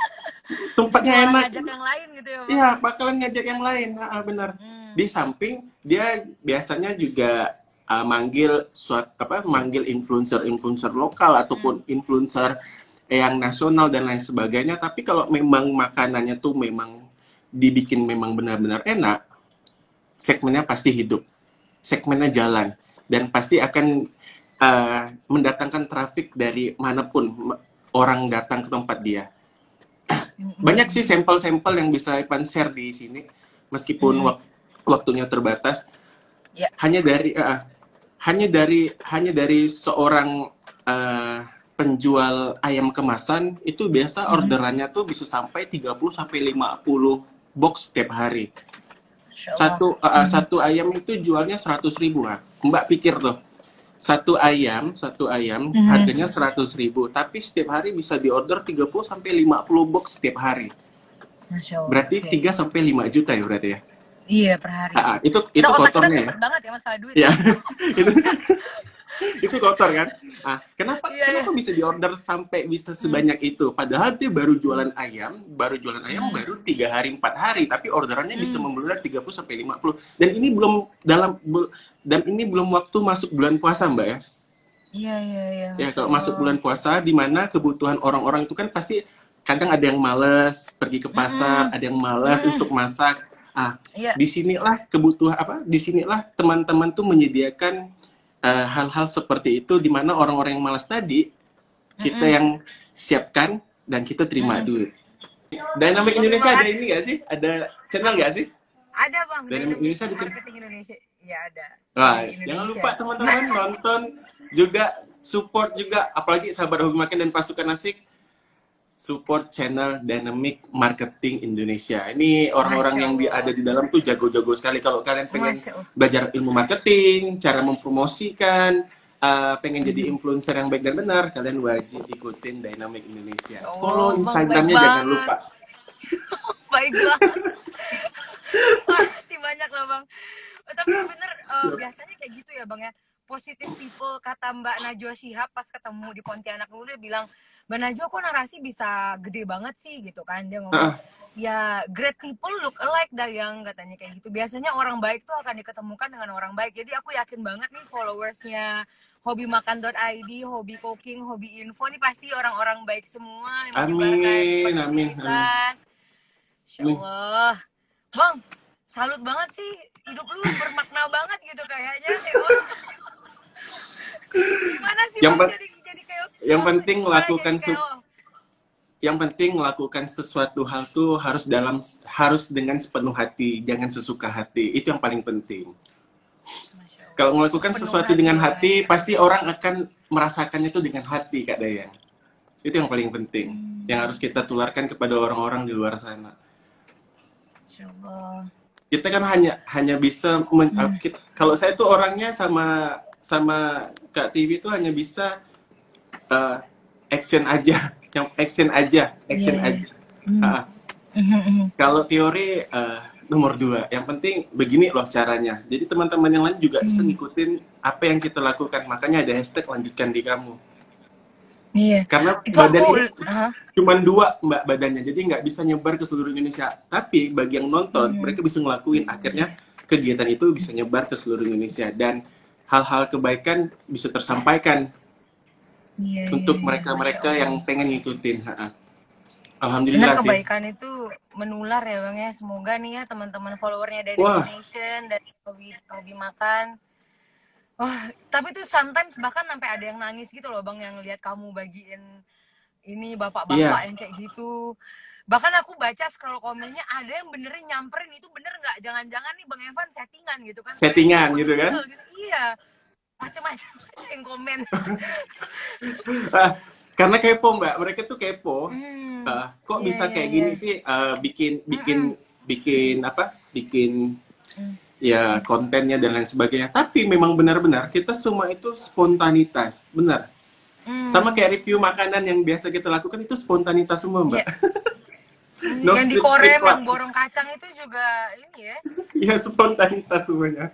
Tempatnya enak. ngajak yang lain gitu ya? Iya, bakalan ngajak yang lain. Ah, benar. Hmm. Di samping dia biasanya juga ah, manggil suat apa manggil influencer-influencer lokal ataupun influencer yang nasional dan lain sebagainya. Tapi kalau memang makanannya tuh memang dibikin memang benar-benar enak, segmennya pasti hidup. Segmennya jalan dan pasti akan ah, mendatangkan traffic dari mana pun ma- orang datang ke tempat dia. Banyak sih sampel-sampel yang bisa Ipan share di sini meskipun wak- waktunya terbatas. Ya. hanya dari eh, hanya dari hanya dari seorang eh, penjual ayam kemasan itu biasa orderannya tuh bisa sampai 30 sampai 50 box setiap hari. Satu eh, satu ayam itu jualnya 100.000 ribu. Mbak pikir tuh satu ayam satu ayam Mhm. harganya 100.000 ribu tapi setiap hari bisa diorder 30 sampai 50 box setiap hari Masya Allah. berarti Oke. 3 sampai 5 juta ya berarti ya Iya per hari. Ah, itu itu kita kotornya ya banget ya masalah duit. ya itu itu kotor kan ah kenapa Iya, kenapa bisa diorder sampai bisa sebanyak itu padahal dia baru jualan ayam baru jualan ayam Hmm. baru tiga hari empat hari tapi orderannya bisa Hmm. membludak 30 sampai 50 dan ini belum dalam dan ini belum waktu masuk bulan puasa mbak ya Iya iya iya. ya kalau masuk bulan puasa di mana kebutuhan orang-orang itu kan pasti kadang ada yang males pergi ke pasar Mm-mm. ada yang males Mm. untuk masak ah Iya. di sinilah kebutuhan apa di sinilah teman-teman tuh menyediakan eh, hal-hal seperti itu di mana orang-orang yang malas tadi kita yang siapkan dan kita terima Mm-mm. duit Dynamic Indonesia ada ini gak sih ada channel gak sih Ada bang. Dari Dynamic Indonesia di- Indonesia. Iya ada. Di jangan lupa teman-teman nonton juga support juga apalagi sahabat hobi makan dan pasukan asik support channel Dynamic Marketing Indonesia. Ini orang-orang yang di, ada di dalam tuh jago-jago sekali. Kalau kalian pengen belajar ilmu marketing, cara mempromosikan, uh, pengen jadi influencer yang baik dan benar, kalian wajib ikutin Dynamic Indonesia. Oh, Follow Instagramnya jangan lupa. Baik banget. Pasti banyak loh bang. Oh, tapi bener eh, biasanya kayak gitu ya bang ya. Positif people kata Mbak Najwa Shihab pas ketemu di Pontianak dulu dia bilang Mbak Najwa kok narasi bisa gede banget sih gitu kan dia ngomong Heeh. ya great people look alike dah yang katanya kayak gitu biasanya orang baik tuh akan diketemukan dengan orang baik jadi aku yakin banget nih followersnya hobimakan.id, hobi cooking, hobi info nih pasti orang-orang baik semua yang Amin, amin, positivitas. Insya Amin. Allah. Bang, salut banget sih. Hidup lu bermakna banget gitu kayaknya. Gimana sih Yang Bang pen- jadi, jadi kayak yang Bang, penting lakukan su- kayak- yang penting melakukan sesuatu hal tuh harus dalam harus dengan sepenuh hati, jangan sesuka hati. Itu yang paling penting. Kalau melakukan Sepenuh sesuatu hati, dengan ya. hati, pasti orang akan merasakannya itu dengan hati, Kak Dayang. Itu yang paling penting. Hmm. Yang harus kita tularkan kepada orang-orang di luar sana. Masya Allah. Kita kan hanya hanya bisa men- Hmm. kita- kalau saya tuh orangnya sama sama Kak TV itu hanya bisa uh, action aja, yang action aja, action Iya, iya. aja. Hmm. Mhm. Kalau teori eh, nomor dua, yang penting begini loh caranya. Jadi teman-teman yang lain juga bisa Hmm. ngikutin apa yang kita lakukan. Makanya ada hashtag lanjutkan di kamu. Iya. Karena Itu badan aku, Hah? cuma dua mbak badannya, jadi nggak bisa nyebar ke seluruh Indonesia. Tapi bagi yang nonton, Hmm. mereka bisa ngelakuin akhirnya kegiatan itu bisa nyebar ke seluruh Indonesia dan hal-hal kebaikan bisa tersampaikan Iya, untuk iya, iya. mereka-mereka Masya yang Allah. pengen ngikutin. Ha-ha. Alhamdulillah sih. kebaikan itu menular ya bang ya. Semoga nih ya teman-teman followernya dari Wah. Nation dari hobi hobi makan. Wah, tapi tuh sometimes bahkan sampai ada yang nangis gitu loh bang yang lihat kamu bagiin ini bapak-bapak Iya. yang kayak gitu. Bahkan aku baca scroll komennya ada yang benerin nyamperin itu bener nggak? Jangan-jangan nih bang Evan settingan gitu kan? Settingan gitu kan? gitu. Iya, macam-macam aja yang komen. Ah, karena kepo mbak, mereka tuh kepo. Hmm, Ah, kok iya, bisa iya, kayak iya. gini sih? Ah, bikin bikin bikin apa? Bikin. Ya kontennya dan lain sebagainya. Tapi memang benar-benar kita semua itu spontanitas, benar. Hmm. Sama kayak review makanan yang biasa kita lakukan itu spontanitas semua mbak. Iya. No yang di Pak. yang borong kacang itu juga ini ya Iya spontanitas semuanya.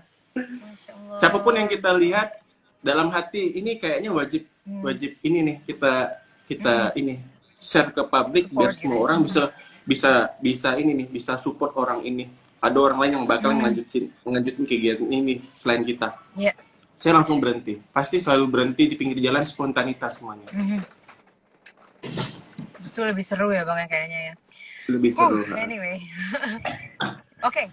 Siapa pun yang kita lihat dalam hati ini kayaknya wajib Hmm. wajib ini nih kita kita ini share ke publik biar semua ya. orang bisa bisa bisa ini nih bisa support orang ini. Ada orang lain yang bakal Hmm. ngelanjutin ngelanjutin kegiatan ini selain kita. ya Saya langsung berhenti. Pasti selalu berhenti di pinggir jalan spontanitas semuanya. mhm. itu lebih seru ya bang ya kayaknya ya Lebih seru. uh, anyway oke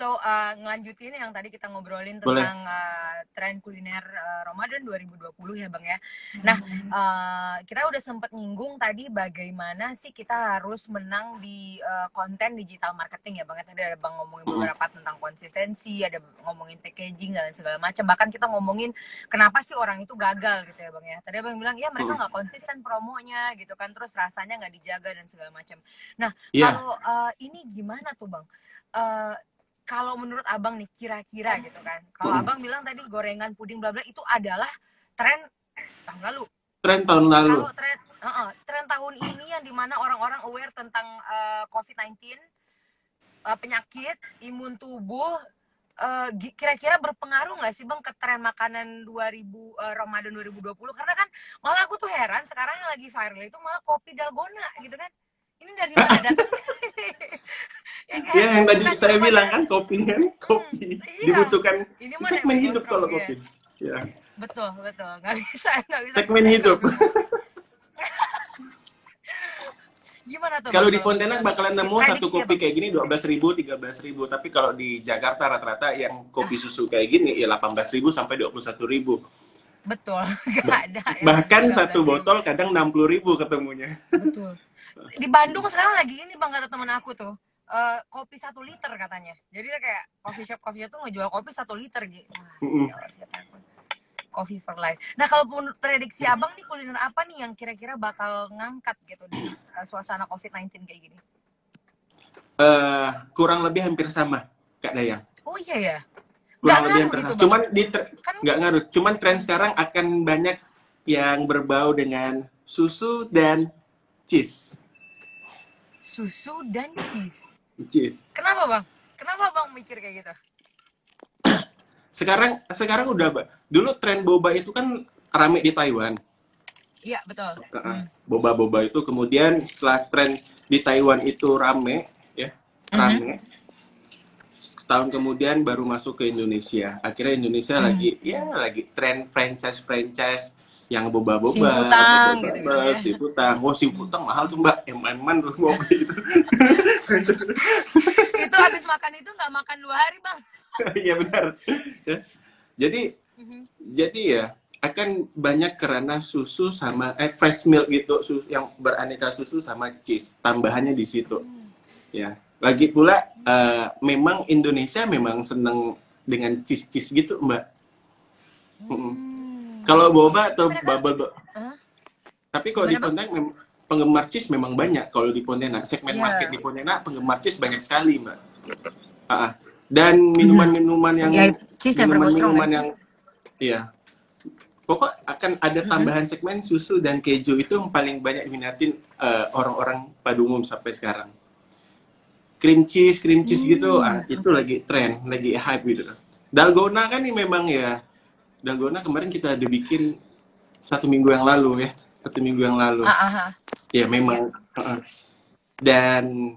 So, uh, ngelanjutin yang tadi kita ngobrolin Boleh. tentang uh, tren kuliner uh, Ramadan 2020 ya Bang ya. Nah, uh, kita udah sempat nyinggung tadi bagaimana sih kita harus menang di uh, konten digital marketing ya Bang ya. Tadi ada Bang ngomongin beberapa tentang konsistensi, ada ngomongin packaging dan segala macam. Bahkan kita ngomongin kenapa sih orang itu gagal gitu ya Bang ya. Tadi Bang bilang, ya mereka nggak konsisten promonya gitu kan, terus rasanya nggak dijaga dan segala macam. Nah, Iya. kalau uh, ini gimana tuh Bang? Uh, kalau menurut abang nih kira-kira gitu kan kalau Hmm. abang bilang tadi gorengan puding bla bla itu adalah tren tahun lalu Tren tahun lalu. kalau tren uh-uh, tren tahun ini yang di mana orang-orang aware tentang uh, covid-19 uh, penyakit imun tubuh uh, gi- kira-kira berpengaruh nggak sih bang ke tren makanan 2000 uh, Ramadan 2020 karena kan malah aku tuh heran sekarang yang lagi viral itu malah kopi dalgona gitu kan ini dari mana datangnya ya, kan? Ya yang tadi saya bilang ya. kan kopi kan kopi iya. dibutuhkan Ini segmen hidup kalau iya. kopi. Ya. betul betul nggak bisa nggak bisa Segmen hidup. gimana tuh Kalau di Pontianak bakalan nemu Prediksi satu ya, kopi Bang? kayak gini 12.000 ribu, 13.000 ribu. Tapi kalau di Jakarta rata-rata yang kopi susu kayak gini ya 18.000 ribu sampai 21.000 ribu. betul nggak ada Bahkan 13.000. satu botol kadang 60.000 ribu ketemunya. betul di Bandung sekarang lagi ini bang kata temen aku tuh eh, kopi satu liter katanya jadi kayak coffee shop coffee shop tuh ngejual kopi satu liter gitu Wah, siapa takut. Coffee for life. Nah, kalau prediksi abang nih kuliner apa nih yang kira-kira bakal ngangkat gitu di uh, suasana COVID-19 kayak gini? Eh, kurang lebih hampir sama Kak Dayang. Oh iya ya. Kurang lebih hampir gitu, sama. Cuman di Kan nggak ngaruh. Cuman tren sekarang akan banyak yang berbau dengan susu dan cheese. Susu dan cheese. Cheese. Kenapa bang? Kenapa bang mikir kayak gitu? Sekarang sekarang udah Mbak. dulu tren boba itu kan rame di Taiwan. Iya betul. Uh-uh. Boba-boba itu kemudian setelah tren di Taiwan itu rame ya, rame. Setahun kemudian baru masuk ke Indonesia. Akhirnya Indonesia Hmm. lagi ya lagi tren franchise-franchise yang boba-boba, Sifutang, boba-boba, gitu-gitu ya. sifutang. Oh, sifutang mahal tuh Mbak. Eman-eman tuh ngopi itu. itu habis makan itu nggak makan dua hari bang. Iya benar. Ya. Jadi Mhm. jadi ya akan banyak karena susu sama eh fresh milk gitu susu yang beraneka susu sama cheese tambahannya di situ ya lagi pula eh, memang Indonesia memang seneng dengan cheese cheese gitu mbak. Hmm. Kalau boba atau Mereka- bubble Hah? tapi kalau di Pontianak penggemar cheese memang banyak kalau di Pontianak segmen Iya. market di Pontianak penggemar cheese banyak sekali mbak ah. dan minuman-minuman yang Ya, never goes wrong, minuman-minuman ya. yang iya pokok akan ada Mm-mm. tambahan segmen susu dan keju itu yang paling banyak diminatin eh, orang-orang pada umum sampai sekarang cream cheese cream cheese gitu ah, itu oke. lagi tren lagi hype gitu dalgona kan ini memang ya dalgona kemarin kita ada bikin satu minggu yang lalu ya satu minggu yang lalu. Ah. Ya memang. uh-uh. Dan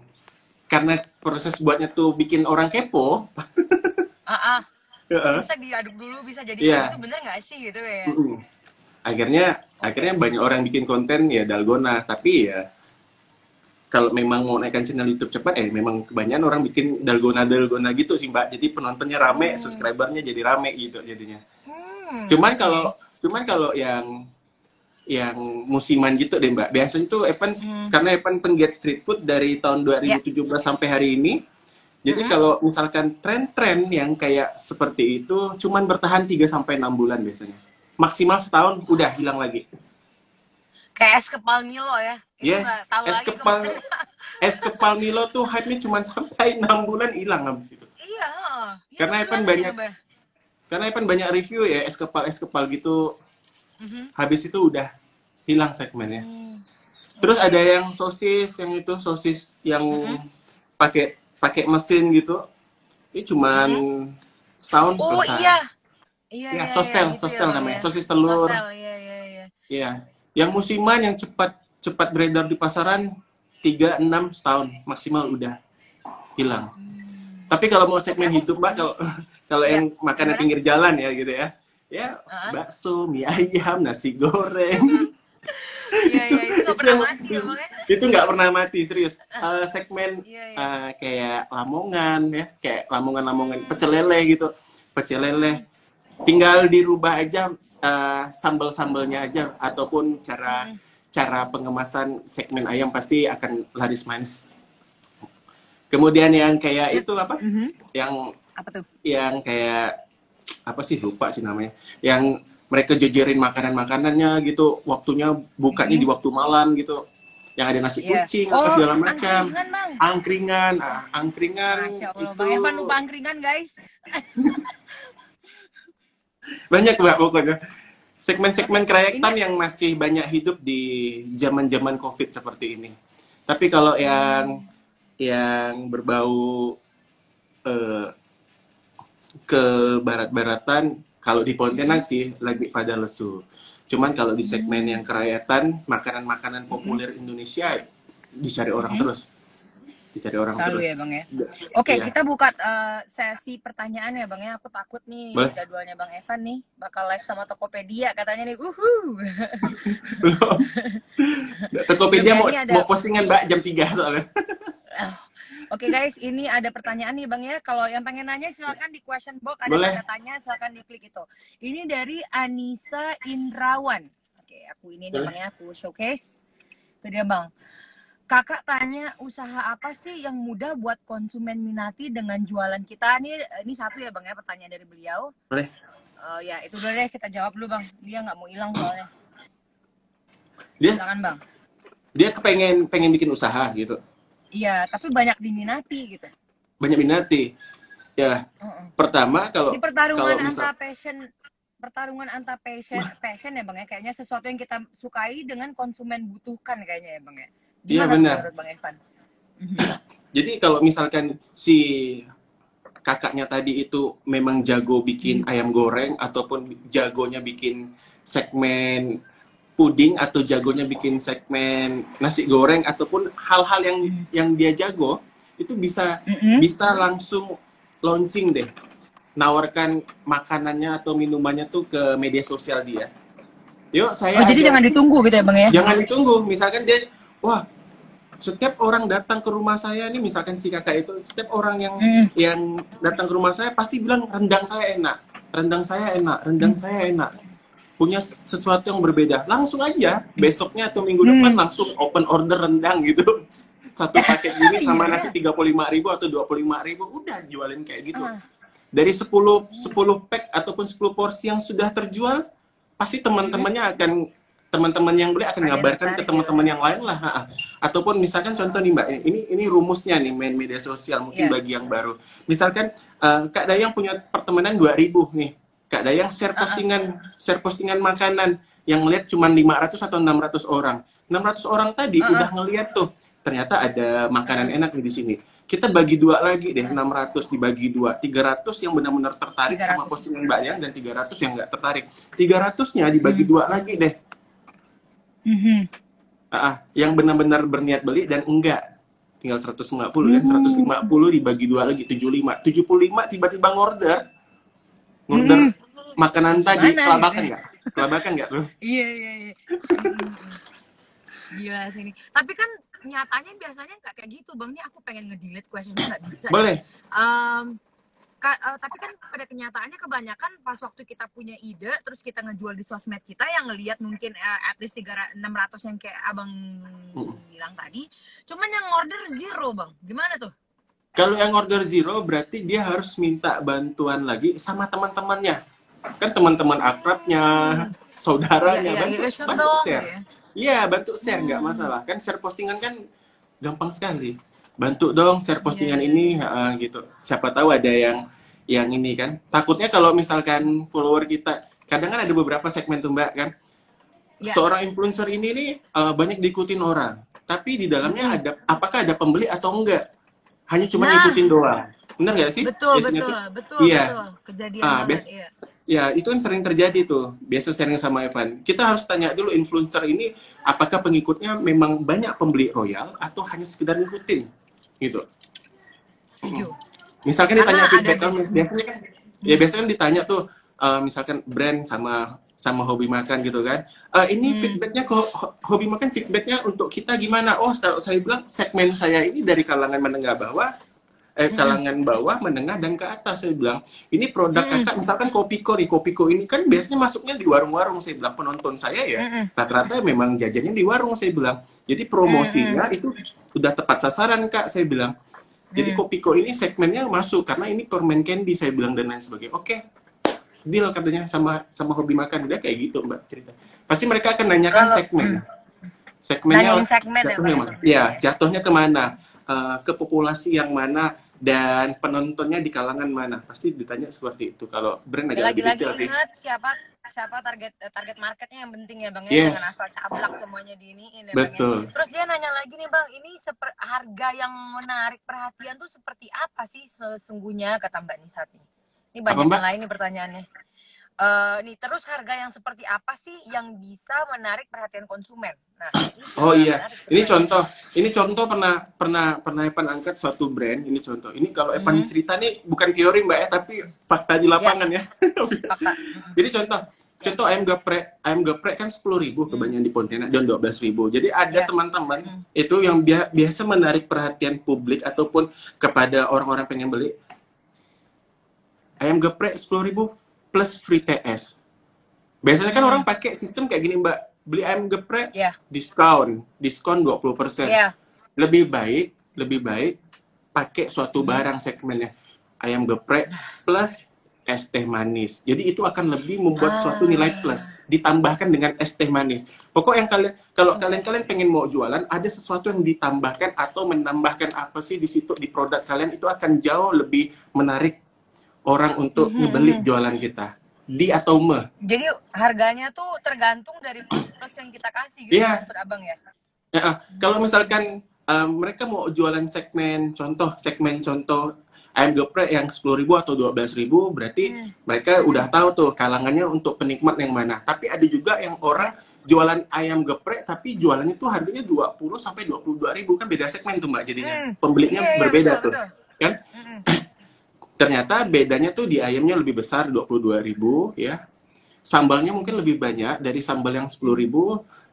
karena proses buatnya tuh bikin orang kepo. Ah. uh-uh. Bisa diaduk dulu, bisa jadi kayak gitu bener nggak sih gitu ya? Mm-mm. Akhirnya akhirnya banyak orang bikin konten ya dalgona, tapi ya kalau memang mau naikkan channel YouTube cepat, eh memang kebanyakan orang bikin dalgona dalgona gitu sih mbak. Jadi penontonnya rame, Hmm. subscribernya jadi rame gitu jadinya. Hmm. Cuman kalau cuman kalau yang yang musiman gitu deh mbak. Biasanya tuh Evan Hmm. karena Evan penggiat street food dari tahun 2017 sampai hari ini. Jadi Mm-mm. kalau misalkan tren-tren yang kayak seperti itu cuman bertahan 3 sampai 6 bulan biasanya. Maksimal setahun udah hilang lagi. Kayak es kepal Milo ya? Itu Yes, tahu es lagi kepal es kepal Milo tuh hype-nya cuma sampai 6 bulan hilang habis itu. Iya. iya, Karena Evan banyak-. Karena Evan banyak review ya es kepal es kepal gitu. Mhm. Habis itu udah hilang segmennya. Hmm. Terus ada yang sosis, yang itu sosis yang Mm-hmm. pakai pakai mesin gitu. Ini cuman setahun Oh selesai. iya. Iya, Ya, iya, sostel, iya, sostel ya, Bang, namanya. ya. Sosis telur. Sostel, iya, iya, iya. Iya. Yang musiman yang cepat cepat beredar di pasaran 3 6 setahun maksimal udah hilang. Tapi kalau mau segmen hidup Mbak kalau kalau Iya. yang makanan pinggir jalan ya gitu ya. Ya, Ah. bakso, mie ayam, nasi goreng. Iya, iya, itu nggak pernah mati ya, Bang ya? itu nggak pernah mati serius Eh, segmen eh, kayak lamongan ya kayak lamongan-lamongan pecel lele gitu pecel lele tinggal dirubah aja eh, sambal-sambalnya aja ataupun cara cara pengemasan segmen ayam pasti akan laris manis kemudian yang kayak itu apa Mhm. yang Apa tuh? yang kayak apa sih lupa sih namanya. Yang mereka jejerin makanan-makanannya gitu waktunya bukanya di waktu malam gitu. Yang ada nasi Iya. kucing Oh, apa segala macam. angkringan, angkringan. Ah, angkringan Masya Allah, itu Bang Evan lupa angkringan, guys. banyak mbak pokoknya. Segmen-segmen kerakyatan yang masih banyak hidup di zaman-zaman covid seperti ini. Tapi kalau yang yang berbau eh, ke barat-baratan kalau di Pontianak sih lagi pada lesu cuman kalau di segmen yang kerakyatan makanan-makanan populer Indonesia dicari orang terus dicari orang Selalu terus ya, Bang ya. Oke, Iya. kita buka eh, sesi pertanyaan ya, Bang ya. Aku takut nih Boleh. jadwalnya Bang Evan nih bakal live sama Tokopedia katanya nih. Uhu. Tokopedia mau, ada- mau postingan mbak jam 3 soalnya Oke guys, ini ada pertanyaan nih Bang ya. Kalau yang pengen nanya silakan di question box ada Boleh. tanda tanya, silakan diklik itu. Ini dari Anissa Indrawan. Oke, aku ini nih. Bang ya, aku showcase. Itu dia Bang. Kakak tanya usaha apa sih yang mudah buat konsumen minati dengan jualan kita? Ini ini satu ya Bang ya pertanyaan dari beliau. Boleh. Eh, ya itu dulu deh kita jawab dulu Bang. Dia nggak mau hilang soalnya. dia Silakan Bang. dia kepengen pengen bikin usaha gitu Iya, tapi banyak diminati gitu. banyak minati ya Heeh. pertama kalau Ini pertarungan kalau misal- antara passion pertarungan antara passion passion ya bang ya. Kayaknya sesuatu yang kita sukai dengan konsumen butuhkan kayaknya ya bang ya. Iya, benar. menurut bang Evan? Jadi kalau misalkan si kakaknya tadi itu memang jago bikin ayam goreng ataupun jagonya bikin segmen puding atau jagonya bikin segmen nasi goreng ataupun hal-hal yang yang dia jago itu bisa Mm-mm. bisa langsung launching deh. Nawarkan makanannya atau minumannya tuh ke media sosial dia. Yuk saya oh jadi jangan ditunggu gitu ya bang ya? Jangan ditunggu. Misalkan dia wah setiap orang datang ke rumah saya nih misalkan si kakak itu setiap orang yang Mm. yang datang ke rumah saya pasti bilang rendang saya enak. Rendang saya enak. Rendang saya enak punya ses- sesuatu yang berbeda langsung aja besoknya atau minggu Hmm. depan langsung open order rendang gitu satu paket gini sama Iya. nasi 35.000 ribu atau 25.000 ribu udah jualin kayak gitu Ah. dari 10 10 pack ataupun 10 porsi yang sudah terjual pasti teman-temannya akan teman-teman yang beli akan ngabarkan ke teman-teman yang lain lah ataupun misalkan contoh nih mbak ini ini rumusnya nih main media sosial mungkin Iya. bagi yang baru misalkan eh, kak Dayang punya pertemanan 2000 nih kak Dayang share postingan share postingan makanan. Yang ngeliat cuma 500 atau 600 orang. 600 orang tadi Ah, ah. udah ngeliat tuh ternyata ada makanan enak nih di sini. Kita bagi dua lagi deh 600 dibagi dua. 300 yang benar-benar tertarik sama 300. postingan Mbak Yang dan 300 yang nggak tertarik. 300 nya dibagi Hmm. dua lagi deh. Mhm. Ah, ah, yang benar-benar berniat beli dan enggak. Tinggal 150 kan 150 dibagi dua lagi 75 75 tiba-tiba ngorder. Ngorder Hmm. Makanan tadi kelabakan gitu? nggak kelabakan nggak tuh Iya iya iya. Gila sini. Tapi kan nyatanya biasanya nggak kayak gitu bang. Ini aku pengen nge-delete questionnya nggak bisa. boleh Em, ka- eh, tapi kan pada kenyataannya kebanyakan pas waktu kita punya ide terus kita ngejual di sosmed kita yang ngelihat mungkin eh, at least 300 600 yang kayak abang Mm. bilang tadi cuman yang order zero bang gimana tuh Kalau yang order zero berarti dia harus minta bantuan lagi sama teman-temannya. Kan teman-teman akrabnya, saudaranya, Iya, iya, bantu, iya, share bantu dong, share. ya. Iya, bantu share nggak Hmm. masalah. Kan share postingan kan gampang sekali. Bantu dong share postingan Iya, iya, ini ha, gitu. Siapa tahu ada yang yang ini kan. Takutnya kalau misalkan follower kita, kadang kan ada beberapa segmen tuh Mbak kan. Iya. Seorang influencer ini nih eh, banyak diikutin orang, tapi di dalamnya Mm. ada apakah ada pembeli atau enggak? Hanya cuma Nah. ngikutin doang. Benar nggak sih? betul Biasanya betul tuh. betul Iya. betul kejadian Ah, banget iya Ya, itu kan sering terjadi tuh. Biasa sering sama Evan. Kita harus tanya dulu influencer ini apakah pengikutnya memang banyak pembeli royal atau hanya sekedar ngikutin gitu. setuju Misalkan Karena ditanya feedback kamu, biasanya kan ya biasanya kan ditanya tuh eh, misalkan brand sama sama hobi makan gitu kan. Eh, ini Hmm. feedbacknya ho- hobi makan feedbacknya untuk kita gimana? Oh, kalau saya bilang segmen saya ini dari kalangan menengah bawah eh kalangan bawah, menengah dan ke atas saya bilang. Ini produk kakak misalkan Kopiko nih, Kopiko ini kan biasanya masuknya di warung-warung saya bilang penonton saya ya. Rata-rata memang jajannya di warung saya bilang. Jadi promosinya itu udah tepat sasaran Kak saya bilang. Jadi Hmm. Kopiko ini segmennya masuk karena ini permen candy saya bilang dan lain sebagainya. Oke. Deal katanya sama sama hobi makan dia kayak gitu Mbak cerita. Pasti mereka akan nanyakan Kalau- segmen. Segmennya Nanyain segmen ya, jatuhnya? Ya, jatuhnya ke mana? Eh, ke populasi yang mana dan penontonnya di kalangan mana? Pasti ditanya seperti itu. Kalau brand agak lebih detail sih. ingat siapa siapa target eh, target marketnya yang penting ya bang ya Yes. jangan asal caplak semuanya di ini ya, Bang, ya. Betul. terus dia nanya lagi nih bang ini seper- harga yang menarik perhatian tuh seperti apa sih sesungguhnya kata mbak Nisa nih ini banyak yang lain nih pertanyaannya Eh nih terus harga yang seperti apa sih yang bisa menarik perhatian konsumen nah Oh iya, ini contoh. Ini contoh pernah pernah pernah Evan angkat suatu brand. Ini contoh. Ini kalau Evan Mhm. cerita nih bukan teori mbak ya, tapi fakta di lapangan ya. Fakta. Mm-mm. Jadi contoh, contoh ayam geprek, ayam geprek kan sepuluh ribu kebanyakan di Pontianak dan dua belas ribu. Jadi ada Ya. teman-teman Hmm. itu yang bia- biasa menarik perhatian publik ataupun kepada orang-orang pengen beli ayam geprek sepuluh ribu plus free TS. Biasanya kan Hmm. orang pakai sistem kayak gini mbak, beli ayam geprek ya diskon, diskon 20%. ya Lebih baik, lebih baik pakai suatu Hmm. barang segmennya ayam geprek plus es teh manis. Jadi itu akan lebih membuat Ah. suatu nilai plus ditambahkan dengan es teh manis. Pokok yang kalian kalau Oke. kalian-kalian pengen mau jualan ada sesuatu yang ditambahkan atau menambahkan apa sih di situ di produk kalian itu akan jauh lebih menarik orang untuk ngebeli mhm. jualan kita. Di atau me. Jadi harganya tuh tergantung dari plus-plus yang kita kasih gitu Iya. maksud abang ya. Ya, ah, kalau misalkan um, mereka mau jualan segmen contoh segmen contoh ayam geprek yang 10.000 atau 12.000 berarti Hmm. mereka udah tahu tuh kalangannya untuk penikmat yang mana. Tapi ada juga yang orang jualan ayam geprek tapi jualannya tuh harganya 20 sampai 22.000 kan beda segmen tuh Mbak jadinya. Hmm. Pembelinya Iya, iya, berbeda betul, tuh. betul. Kan? Mm-mm. Ternyata bedanya tuh di ayamnya lebih besar 22.000 ya. Sambalnya mungkin lebih banyak dari sambal yang 10.000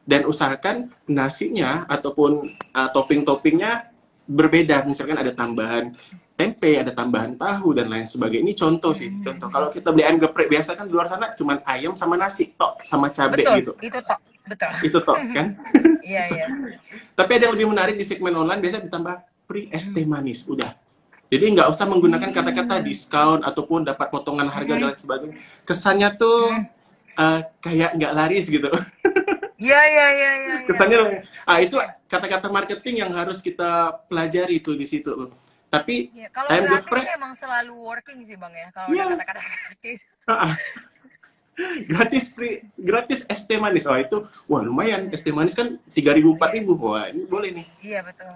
dan usahakan nasinya ataupun uh, topping-toppingnya berbeda. Misalkan ada tambahan tempe, ada tambahan tahu dan lain sebagainya. Ini contoh sih, Hmm. contoh. Kalau kita beli ayam geprek biasa kan di luar sana cuman ayam sama nasi tok sama cabai Betul, gitu. itu tok, betul. Itu tok kan. Iya, iya. Tapi ada yang lebih menarik di segmen online biasa ditambah free es teh manis, udah. Jadi nggak usah menggunakan kata-kata diskon ataupun dapat potongan harga dan lain sebagainya. Kesannya tuh eh, kayak nggak laris gitu. Iya, iya, iya, iya. iya. Kesannya, ah itu kata-kata marketing yang harus kita pelajari tuh di situ. Tapi Iya, kalau ayam gratis geprek emang selalu working sih bang ya. Kalau ada kata-kata gratis. ah, gratis free, gratis es teh manis. Wah itu, wah lumayan es teh manis kan 3.000 4.000. Wah ini boleh nih. Iya betul.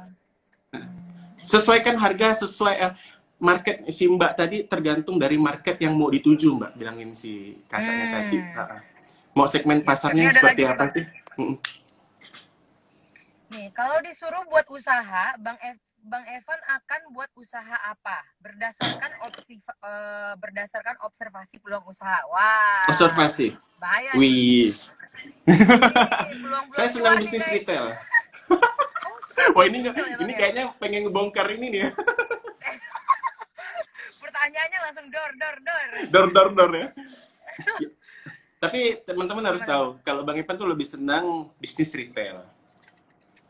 Sesuaikan harga sesuai eh, market si Mbak tadi tergantung dari market yang mau dituju Mbak bilangin si kakaknya Hmm. tadi. Ha-ha. Mau segmen pasarnya. Ini seperti apa sih? Nih, kalau disuruh buat usaha, Bang Ev Bang Evan akan buat usaha apa? Berdasarkan opsi uh, berdasarkan observasi peluang usaha. Wah. Observasi. Bahaya. Wih. Peluang -peluang Saya senang bisnis guys. retail. Wah ini nggak, ini ya? kayaknya pengen ngebongkar ini nih ya. Pertanyaannya langsung dor dor dor. Dor dor dor ya. Tapi teman-teman harus tahu kalau Bang Evan tuh lebih senang bisnis retail.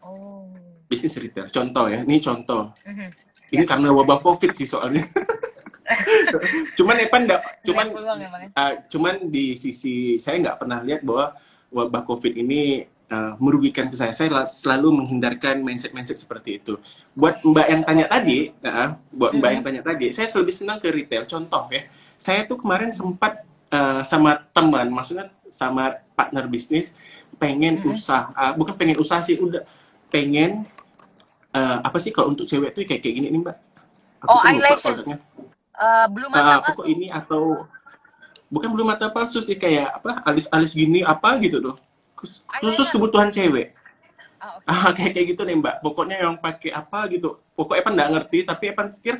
Oh bisnis retail. Contoh ya, ini contoh. Mm-hmm. Ini ya. karena wabah covid sih soalnya. cuman Evan enggak, cuman uh, cuman di sisi saya nggak pernah lihat bahwa wabah covid ini uh, merugikan ke saya. Saya selalu menghindarkan mindset-mindset seperti itu. Buat Mbak yang tanya tadi, uh, buat Mbak yang tanya tadi, saya lebih senang ke retail. Contoh ya, saya tuh kemarin sempat uh, sama teman, maksudnya sama partner bisnis, pengen mm-hmm. usaha, uh, bukan pengen usaha sih, udah pengen uh, apa sih kalau untuk cewek tuh kayak kayak gini nih mbak? Aku oh eyelashes. Uh, belum mata uh, palsu. ini atau bukan belum mata palsu sih kayak apa alis-alis gini apa gitu tuh khusus kebutuhan cewek. Oh, okay. Ah kayak kayak gitu nih mbak. Pokoknya yang pakai apa gitu. Pokoknya Epan nggak ngerti tapi Epan pikir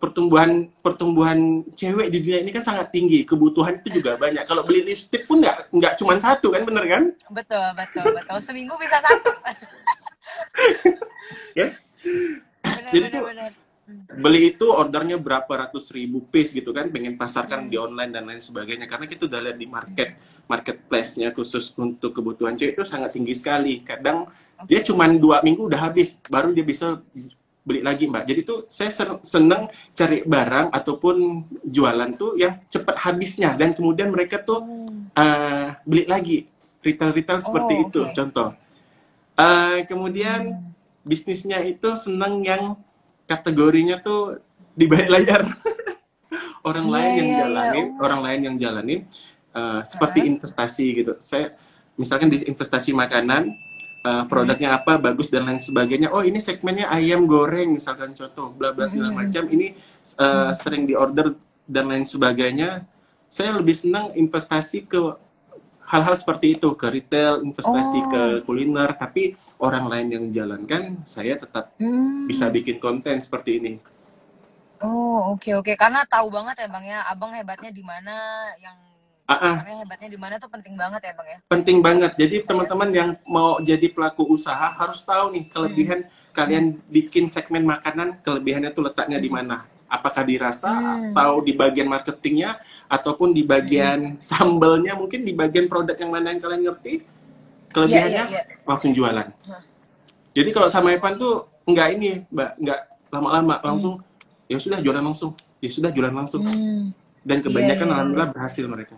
pertumbuhan pertumbuhan cewek di dunia ini kan sangat tinggi kebutuhan itu juga banyak kalau beli lipstick pun nggak nggak cuma satu kan bener kan betul betul betul seminggu bisa satu ya benar, jadi benar, tuh benar. Beli itu ordernya berapa ratus ribu piece gitu kan pengen pasarkan hmm. di online dan lain sebagainya. Karena kita udah lihat di market marketplace-nya khusus untuk kebutuhan cewek itu sangat tinggi sekali. Kadang okay. dia cuma dua minggu udah habis baru dia bisa beli lagi mbak. Jadi tuh saya seneng cari barang ataupun jualan tuh yang cepat habisnya. Dan kemudian mereka tuh uh, beli lagi. Retail retail seperti oh, itu contoh. Uh, kemudian hmm. bisnisnya itu seneng yang kategorinya tuh di balik layar. orang yeah, lain yang yeah, iya. jalanin, yeah. orang lain yang jalanin uh, seperti uh. investasi gitu. Saya misalkan di investasi makanan, uh, produknya hmm. apa, bagus dan lain sebagainya. Oh ini segmennya ayam goreng misalkan contoh, bla bla segala hmm. macam. Ini uh, sering diorder dan lain sebagainya. Saya lebih senang investasi ke hal-hal seperti itu ke retail, investasi oh. ke kuliner, tapi orang lain yang jalankan, saya tetap hmm. bisa bikin konten seperti ini. Oh oke okay, oke, okay. karena tahu banget ya bang ya, abang hebatnya di mana, yang uh-uh. karena hebatnya di mana tuh penting banget ya bang ya. Penting banget. Jadi teman-teman yang mau jadi pelaku usaha harus tahu nih kelebihan hmm. kalian bikin segmen makanan, kelebihannya tuh letaknya hmm. di mana apakah dirasa hmm. atau di bagian marketingnya ataupun di bagian hmm. sambelnya mungkin di bagian produk yang mana yang kalian ngerti kelebihannya yeah, yeah, yeah. langsung jualan huh. jadi kalau sama Evan tuh nggak ini mbak nggak lama-lama hmm. langsung ya sudah jualan langsung ya sudah jualan langsung hmm. dan kebanyakan yeah, yeah, alhamdulillah berhasil mereka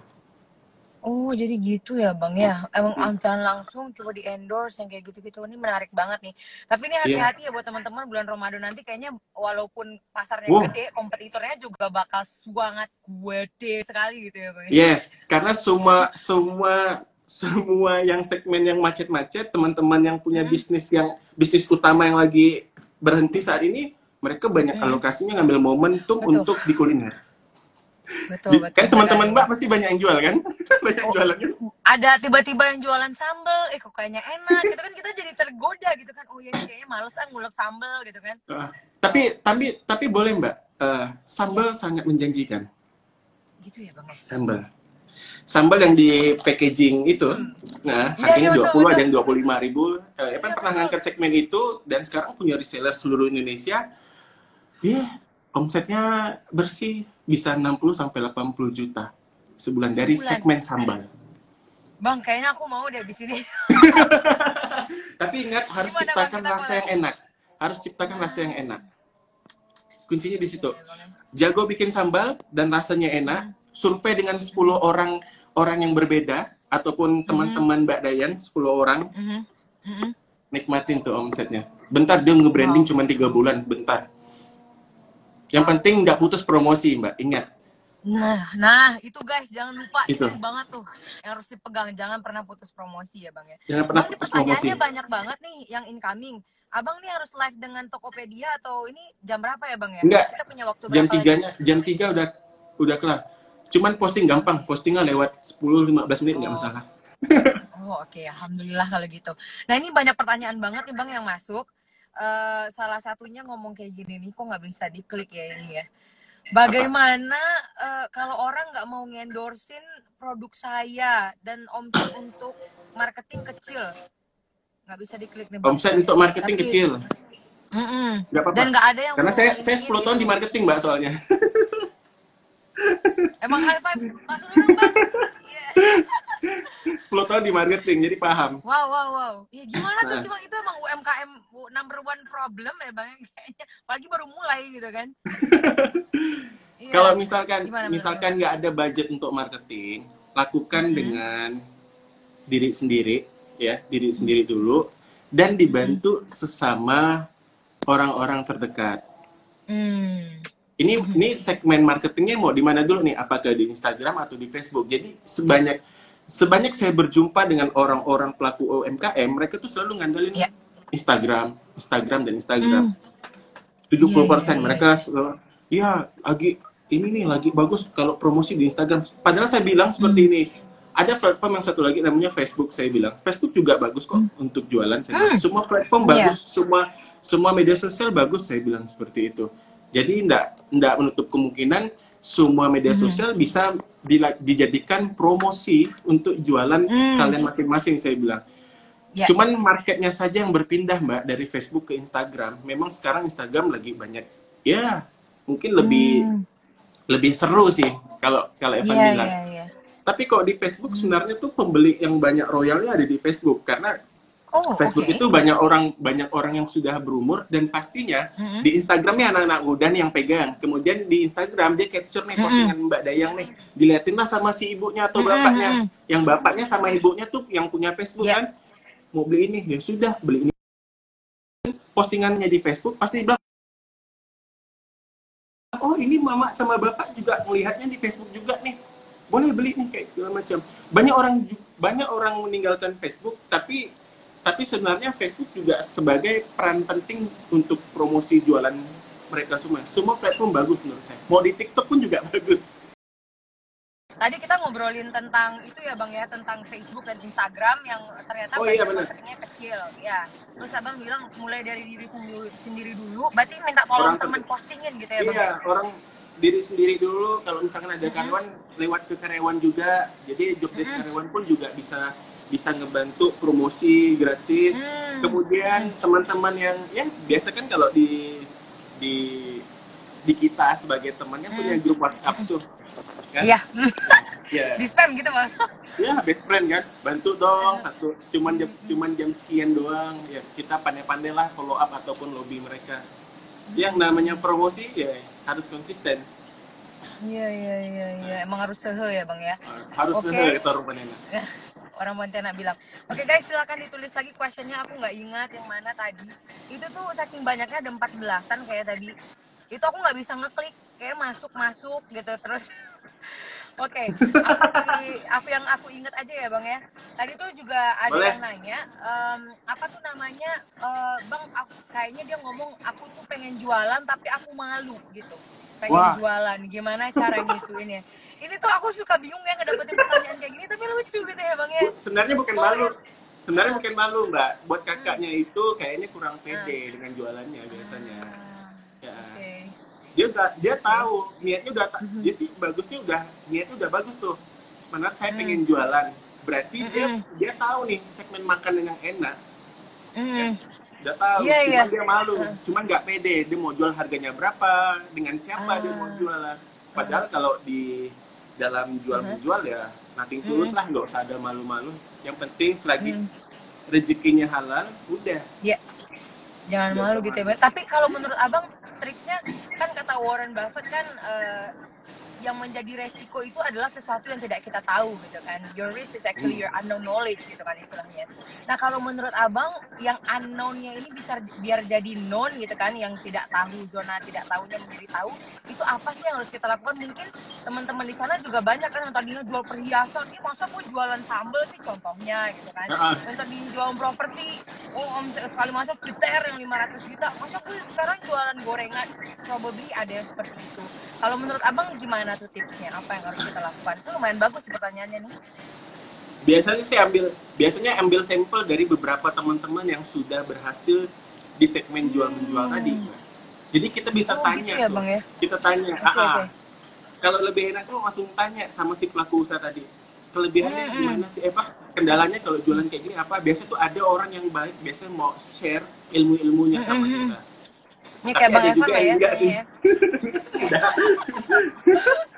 Oh, jadi gitu ya, Bang ya. Emang jalan langsung coba di endorse yang kayak gitu-gitu ini menarik banget nih. Tapi ini iya. hati-hati yeah. ya buat teman-teman bulan Ramadan nanti kayaknya walaupun pasarnya wow. gede, kompetitornya juga bakal sangat gede sekali gitu ya, Bang. Ya? Yes, karena semua semua semua yang segmen yang macet-macet, teman-teman yang punya hmm. bisnis yang bisnis utama yang lagi berhenti saat ini, mereka banyak hmm. alokasinya ngambil momentum Betul. untuk di kuliner. Betul, betul. Kan teman-teman Mbak pasti banyak yang jual kan? banyak oh, jualan kan? Ada tiba-tiba yang jualan sambel, eh kok kayaknya enak gitu kan kita jadi tergoda gitu kan. Oh ya kayaknya males ah ngulek sambel gitu kan. Uh, tapi tapi tapi boleh Mbak, uh, sambel ya. sangat menjanjikan. Gitu ya Bang. Sambel. Sambal yang di packaging itu, hmm. nah ya, harganya ya, 20 betul. ada yang 25 ribu. Eh, kan ya, pernah ngangkat segmen itu dan sekarang punya reseller seluruh Indonesia. Iya, yeah, omsetnya bersih bisa 60 sampai 80 juta sebulan, sebulan. dari segmen sambal. Bang, kayaknya aku mau deh di sini. Tapi ingat harus Gimana ciptakan bang, rasa yang enak. Harus ciptakan rasa yang enak. Kuncinya di situ. Jago bikin sambal dan rasanya enak. Survei dengan 10 orang orang yang berbeda ataupun mhm. teman-teman Mbak Dayan 10 orang. Mhm. Nikmatin tuh omsetnya. Bentar dia nge-branding wow. cuma 3 bulan, bentar yang penting nggak putus promosi, Mbak. Ingat. Nah, nah itu guys jangan lupa itu banget tuh yang harus dipegang jangan pernah putus promosi ya bang ya. Jangan pernah putus promosi. banyak banget nih yang incoming. Abang nih harus live dengan Tokopedia atau ini jam berapa ya bang ya? Enggak. Kita punya waktu jam tiganya jam tiga udah udah kelar. Cuman posting gampang, postingnya lewat 10-15 menit nggak oh. masalah. Oh oke, okay. alhamdulillah kalau gitu. Nah ini banyak pertanyaan banget nih bang yang masuk. Uh, salah satunya ngomong kayak gini nih, kok nggak bisa diklik ya ini ya. Bagaimana uh, kalau orang nggak mau ngendorsin produk saya dan omset untuk marketing kecil? Nggak bisa diklik nih. Omset untuk marketing Tapi, kecil. Mm -mm. Gak apa -apa. Dan nggak ada yang karena saya saya 10 tahun di marketing mbak soalnya. Emang high five langsung dulu bang. Yeah. 10 tahun di marketing, jadi paham. Wow, wow, wow. Ya gimana tuh sih Bang? Itu emang UMKM number one problem ya Bang? Kayaknya. Apalagi baru mulai gitu kan. iya. Kalau misalkan gimana, misalkan nggak ada budget untuk marketing, lakukan hmm. dengan diri sendiri, ya, diri hmm. sendiri dulu, dan dibantu hmm. sesama orang-orang terdekat. Hmm. Ini hmm. ini segmen marketingnya mau di mana dulu nih? Apakah di Instagram atau di Facebook? Jadi sebanyak sebanyak saya berjumpa dengan orang-orang pelaku UMKM, mereka tuh selalu ngandelin yeah. Instagram, Instagram dan Instagram. Mm. 70% yeah, yeah, yeah. mereka selalu, ya lagi ini nih lagi bagus kalau promosi di Instagram. Padahal saya bilang seperti mm. ini. Ada platform yang satu lagi namanya Facebook. Saya bilang Facebook juga bagus kok mm. untuk jualan. Saya mm. Semua platform yeah. bagus, semua semua media sosial bagus. Saya bilang seperti itu. Jadi tidak tidak menutup kemungkinan semua media mm-hmm. sosial bisa dijadikan promosi untuk jualan mm. kalian masing-masing saya bilang. Yeah. Cuman marketnya saja yang berpindah mbak dari Facebook ke Instagram. Memang sekarang Instagram lagi banyak ya mungkin lebih mm. lebih seru sih kalau kalau Evan yeah, bilang. Yeah, yeah. Tapi kok di Facebook mm. sebenarnya tuh pembeli yang banyak royalnya ada di Facebook karena Oh, Facebook okay. itu banyak orang banyak orang yang sudah berumur dan pastinya mm-hmm. di Instagramnya anak-anak muda nih yang pegang. Kemudian di Instagram dia capture nih postingan mm-hmm. Mbak Dayang nih, diliatin lah sama si ibunya atau mm-hmm. bapaknya. Yang bapaknya sama ibunya tuh yang punya Facebook yeah. kan mau beli ini ya sudah beli ini. Postingannya di Facebook pasti bilang oh ini mama sama bapak juga melihatnya di Facebook juga nih boleh beli nih kayak segala macam banyak orang banyak orang meninggalkan Facebook tapi tapi sebenarnya Facebook juga sebagai peran penting untuk promosi jualan mereka semua. Semua platform bagus menurut saya. Mau di TikTok pun juga bagus. Tadi kita ngobrolin tentang itu ya Bang ya, tentang Facebook dan Instagram yang ternyata oh, iya, marketingnya kecil. Ya. Terus Abang bilang mulai dari diri sendiri, sendiri dulu, berarti minta tolong teman postingin gitu ya Bang? Iya, orang diri sendiri dulu. Kalau misalkan ada karyawan, mm -hmm. lewat ke karyawan juga. Jadi job desk mm -hmm. karyawan pun juga bisa bisa ngebantu promosi gratis. Hmm. Kemudian teman-teman yang ya biasa kan kalau di di di kita sebagai temannya hmm. punya grup WhatsApp tuh. Kan? Iya. ya. Di spam gitu, Bang. Ya, best friend kan. Bantu dong satu cuman jam cuman jam sekian doang. Ya, kita pandai-pandai lah follow up ataupun lobby mereka. Yang namanya promosi ya harus konsisten. Iya, iya, iya, iya. Emang harus sehe ya, Bang ya. Harus okay. sehe itu rupanya. orang Montana bilang oke okay, guys silakan ditulis lagi questionnya aku nggak ingat yang mana tadi itu tuh saking banyaknya ada empat belasan kayak tadi itu aku nggak bisa ngeklik kayak masuk masuk gitu terus Oke, okay. apa yang aku ingat aja ya bang ya. Tadi tuh juga ada Boleh. yang nanya, um, apa tuh namanya, uh, bang? Aku, kayaknya dia ngomong aku tuh pengen jualan tapi aku malu gitu, pengen Wah. jualan. Gimana cara ya? Ini tuh aku suka bingung ya ngedapetin pertanyaan kayak gini tapi lucu gitu ya bang ya sebenarnya bukan oh, malu sebenarnya bukan malu mbak buat kakaknya hmm. itu kayaknya kurang pede hmm. dengan jualannya biasanya ah, ya okay. dia udah dia tahu niatnya udah hmm. dia sih bagusnya udah niatnya udah bagus tuh sebenarnya saya hmm. pengen jualan berarti hmm. dia dia tahu nih segmen makanan yang enak hmm. ya, udah tahu yeah, cuma yeah. dia malu uh. cuman nggak pede dia mau jual harganya berapa dengan siapa uh. dia mau jualan padahal uh. kalau di dalam jual menjual ya nanti tulus lah nggak usah ada malu-malu. Yang penting selagi rezekinya halal udah. Ya. Jangan malu gitu ya tapi kalau menurut abang triksnya kan kata Warren Buffett kan uh, yang menjadi resiko itu adalah sesuatu yang tidak kita tahu gitu kan. Your risk is actually your unknown knowledge gitu kan istilahnya. Nah kalau menurut abang yang unknownnya ini bisa biar jadi known gitu kan yang tidak tahu zona tidak tahunya menjadi tahu itu apa sih yang harus kita lakukan? Mungkin teman-teman di sana juga banyak kan yang tadinya jual perhiasan. Ini masa gue jualan sambel sih contohnya gitu kan. Yang tadi jual properti oh om sekali masuk ceter yang 500 juta. Masa gue sekarang jualan gorengan? Probably ada yang seperti itu. Kalau menurut abang gimana tuh tipsnya? Apa yang harus kita lakukan? Itu lumayan bagus pertanyaannya nih. biasanya sih ambil biasanya ambil sampel dari beberapa teman-teman yang sudah berhasil di segmen jual menjual tadi. Jadi kita bisa Oh, tanya gitu ya, tuh. Bang, ya? Kita tanya. Oke, "Ah, ah, oke. Kalau lebih enak tuh langsung tanya sama si pelaku usaha tadi. Kelebihannya Mm-mm. gimana sih? Eh, Pak, kendalanya kalau jualan kayak gini apa? Biasanya tuh ada orang yang baik, biasanya mau share ilmu-ilmunya sama Mm-mm. kita. Ini kayak Bang Evan lah ya, enggak kayaknya ya.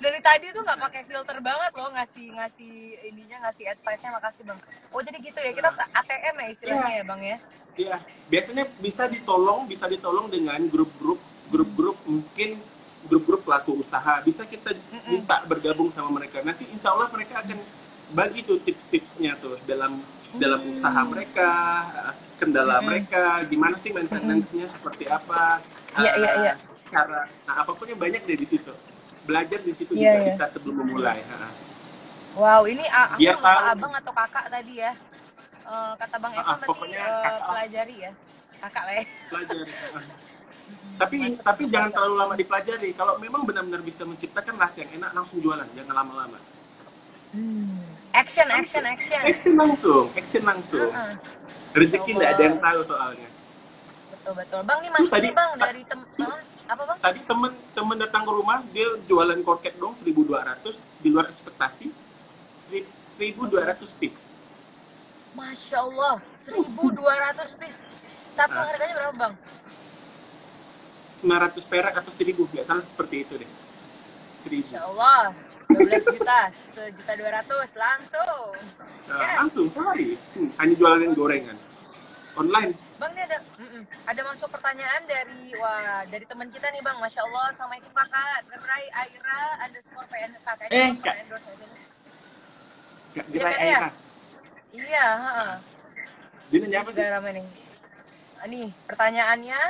Dari tadi tuh nggak pakai filter banget loh ngasih ngasih ininya ngasih advice-nya makasih bang. Oh jadi gitu ya kita ATM ya istilahnya ya bang ya. Iya, biasanya bisa ditolong, bisa ditolong dengan grup-grup, grup-grup mungkin grup-grup pelaku usaha. Bisa kita Mm-mm. minta bergabung sama mereka. Nanti insya Allah mereka akan bagi tuh tips-tipsnya tuh dalam dalam Hmm. usaha mereka, kendala Mm-mm. mereka, gimana sih maintenance-nya seperti apa. Iya, eh, iya, iya. Cara, nah apa pun yang banyak deh di situ. Belajar di situ Iya, juga iya. bisa sebelum memulai. Wow ini aku Biar lupa tahu. abang atau kakak tadi ya. Eh, kata bang Ah, Evan ah, tadi pokoknya eh, kakak. pelajari ya. Kakak lah ya. Pelajari. Tapi Masa tapi jangan terlalu lama dipelajari kalau memang benar-benar bisa menciptakan rasa yang enak langsung jualan jangan lama-lama Hmm. Action action action. action langsung action langsung Ah, ah. rezeki nggak ada yang tahu soalnya Betul betul. Bang nih masih tadi- nih bang dari tem Hah? apa bang? tadi temen temen datang ke rumah dia jualan korket dong 1200 di luar ekspektasi Seri- 1200 piece Masya Allah 1200 piece. Satu Ah. harganya berapa bang? 900 perak atau 1000 nggak salah seperti itu deh 1000 Masya Allah 12 juta, sejuta dua ratus langsung. Nah, Yes. langsung sehari hmm, hanya jualan gorengan online Bang ini ada mm-mm, ada masuk pertanyaan dari wah dari teman kita nih Bang, Masya Allah. Assalamualaikum kakak, Gerai Aira underscore PN kakak Eh, Kak. endorse nggak sih? nggak Iya, gerai ya? Iya, heeh. dia nanya Ini apa sih ramai nih. Ah, Nih pertanyaannya,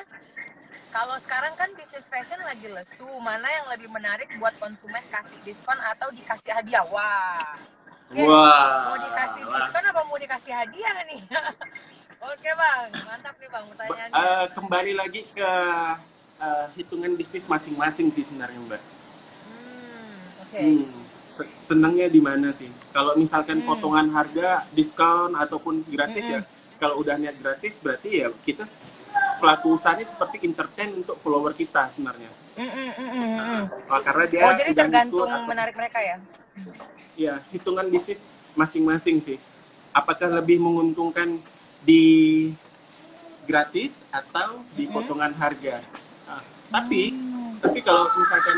kalau sekarang kan bisnis fashion lagi lesu, mana yang lebih menarik buat konsumen kasih diskon atau dikasih hadiah? Wah, Oke, Wah, mau dikasih diskon apa mau dikasih hadiah nih? Oke bang, mantap nih bang pertanyaannya. Eh, kembali lagi ke eh, hitungan bisnis masing-masing sih sebenarnya mbak. Hmm, oke. Hmm, se- senangnya di mana sih? Kalau misalkan Hmm. potongan harga, diskon ataupun gratis ya. Kalau udah niat gratis berarti ya kita pelaku usahanya seperti entertain untuk follower kita sebenarnya. Mm, mm, mm, mm, mm. Oh, karena dia Oh jadi tergantung atau- menarik mereka ya? ya hitungan bisnis masing-masing sih. Apakah lebih menguntungkan di gratis atau di Mm-mm. potongan harga? Ah, tapi Hmm. tapi kalau misalkan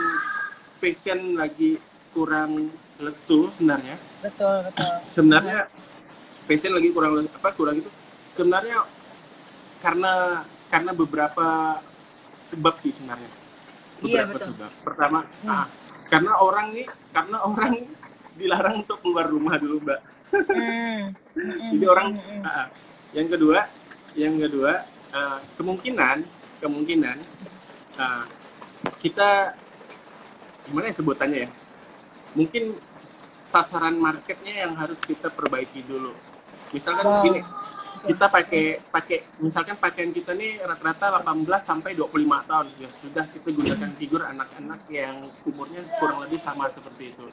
fashion lagi kurang lesu sebenarnya, Betul betul. sebenarnya fashion lagi kurang apa kurang itu sebenarnya karena karena beberapa sebab sih sebenarnya. Iya, Beberapa betul. sebab. Pertama, Hmm. ah, karena orang nih karena orang dilarang untuk keluar rumah dulu, Mbak. Hmm, mm, mm, Jadi orang mm, mm. ah, ah. yang kedua, yang kedua eh, kemungkinan kemungkinan ah, kita gimana ya sebutannya ya? Mungkin sasaran marketnya yang harus kita perbaiki dulu. Misalkan Wow. gini, kita pakai pakai misalkan pakaian kita nih rata-rata 18 sampai 25 tahun ya sudah kita gunakan figur anak-anak yang umurnya kurang lebih sama seperti itu.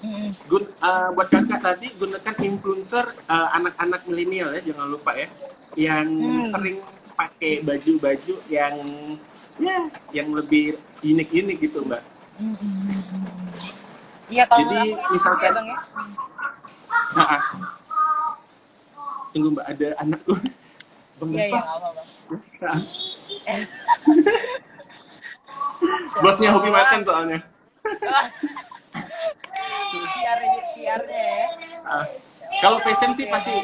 Mm, Gun, uh, buat kakak tadi gunakan influencer uh, anak-anak milenial ya jangan lupa ya yang Hmm. sering pakai baju-baju yang ya yang lebih unik-unik gitu mbak. mm, mm, mm, mm. Iya kalau Jadi, isi misalkan- ya bang ya. Nah, tunggu mbak ada anak tuh. Bang apa? Ah, Eh. Bosnya hobi makan soalnya. PR PR-nya ya. Ah, Kalau fashion sih pasti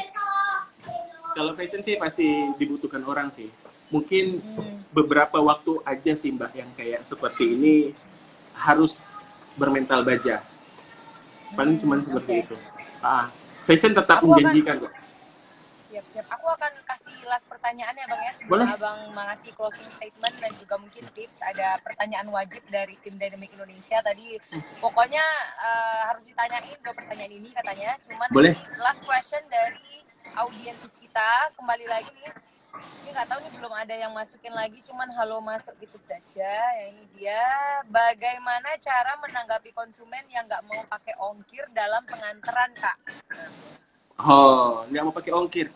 kalau fashion sih pasti dibutuhkan orang sih. Mungkin Hmm. beberapa waktu aja sih mbak yang kayak seperti ini harus bermental baja. Paling cuman Hmm, seperti oke. itu. Ah, fashion tetap Aku akan- menjanjikan kok. Siap siap. Aku akan kasih last pertanyaannya bang ya sebelum Boleh. abang mengasih closing statement dan juga mungkin tips. Ada pertanyaan wajib dari tim Dynamic Indonesia tadi. Pokoknya eh, harus ditanyain dua pertanyaan ini katanya. Cuman Boleh. last question dari audiens kita kembali lagi nih ini nggak tahu nih belum ada yang masukin lagi cuman halo masuk gitu aja ya ini dia bagaimana cara menanggapi konsumen yang nggak mau pakai ongkir dalam pengantaran kak Oh, nggak mau pakai ongkir.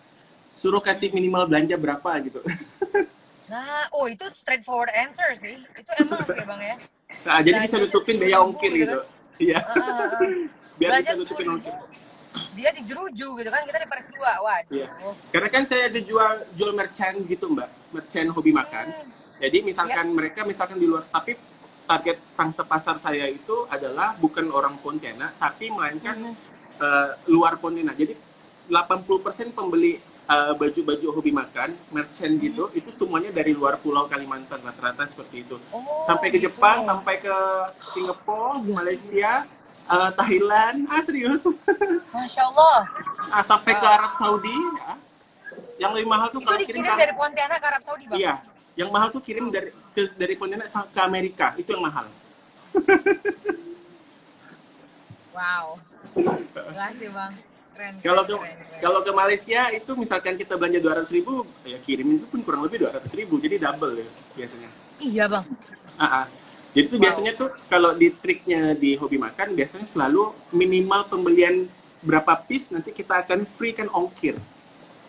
Suruh kasih minimal belanja berapa gitu. nah oh itu straightforward answer sih itu emang sih bang ya Nah, jadi bisa 10.000 biaya ongkir gitu gitu. Iya. Ah, ah. Biar Belanja bisa nutupin 10.000, ongkir. dia di jeruju gitu kan kita di Paris 2 waduh Iya. Karena kan saya ada jual jual merchant gitu mbak, merchant hobi makan. Hmm. Jadi misalkan mereka misalkan di luar, tapi target pangsa pasar saya itu adalah bukan orang Pontianak, tapi melainkan Mhm. eh, luar Pontianak. Jadi 80% pembeli eh, baju-baju hobi makan, merchant gitu, itu semuanya dari luar Pulau Kalimantan rata-rata seperti itu. Oh, Sampai ke gitu. Jepang, sampai ke Singapura. Malaysia, eh, Thailand, ah serius, Masya Allah ah, sampai ke Wow. Arab Saudi. ya. Yang lebih mahal tuh itu kalau kirim dikirim ke dari Pontianak ke Arab Saudi bang Iya, yang mahal tuh kirim dari ke, dari Pontianak ke Amerika, itu yang mahal. wow Enggak sih bang keren Kalau ke keren, keren, kalau ke Malaysia itu misalkan kita belanja 200 ribu, ya kirim itu pun kurang lebih 200 ribu, jadi double ya biasanya. iya bang Ah, ah. Jadi tuh Wow. biasanya tuh kalau di triknya di hobi makan biasanya selalu minimal pembelian berapa piece nanti kita akan free kan ongkir.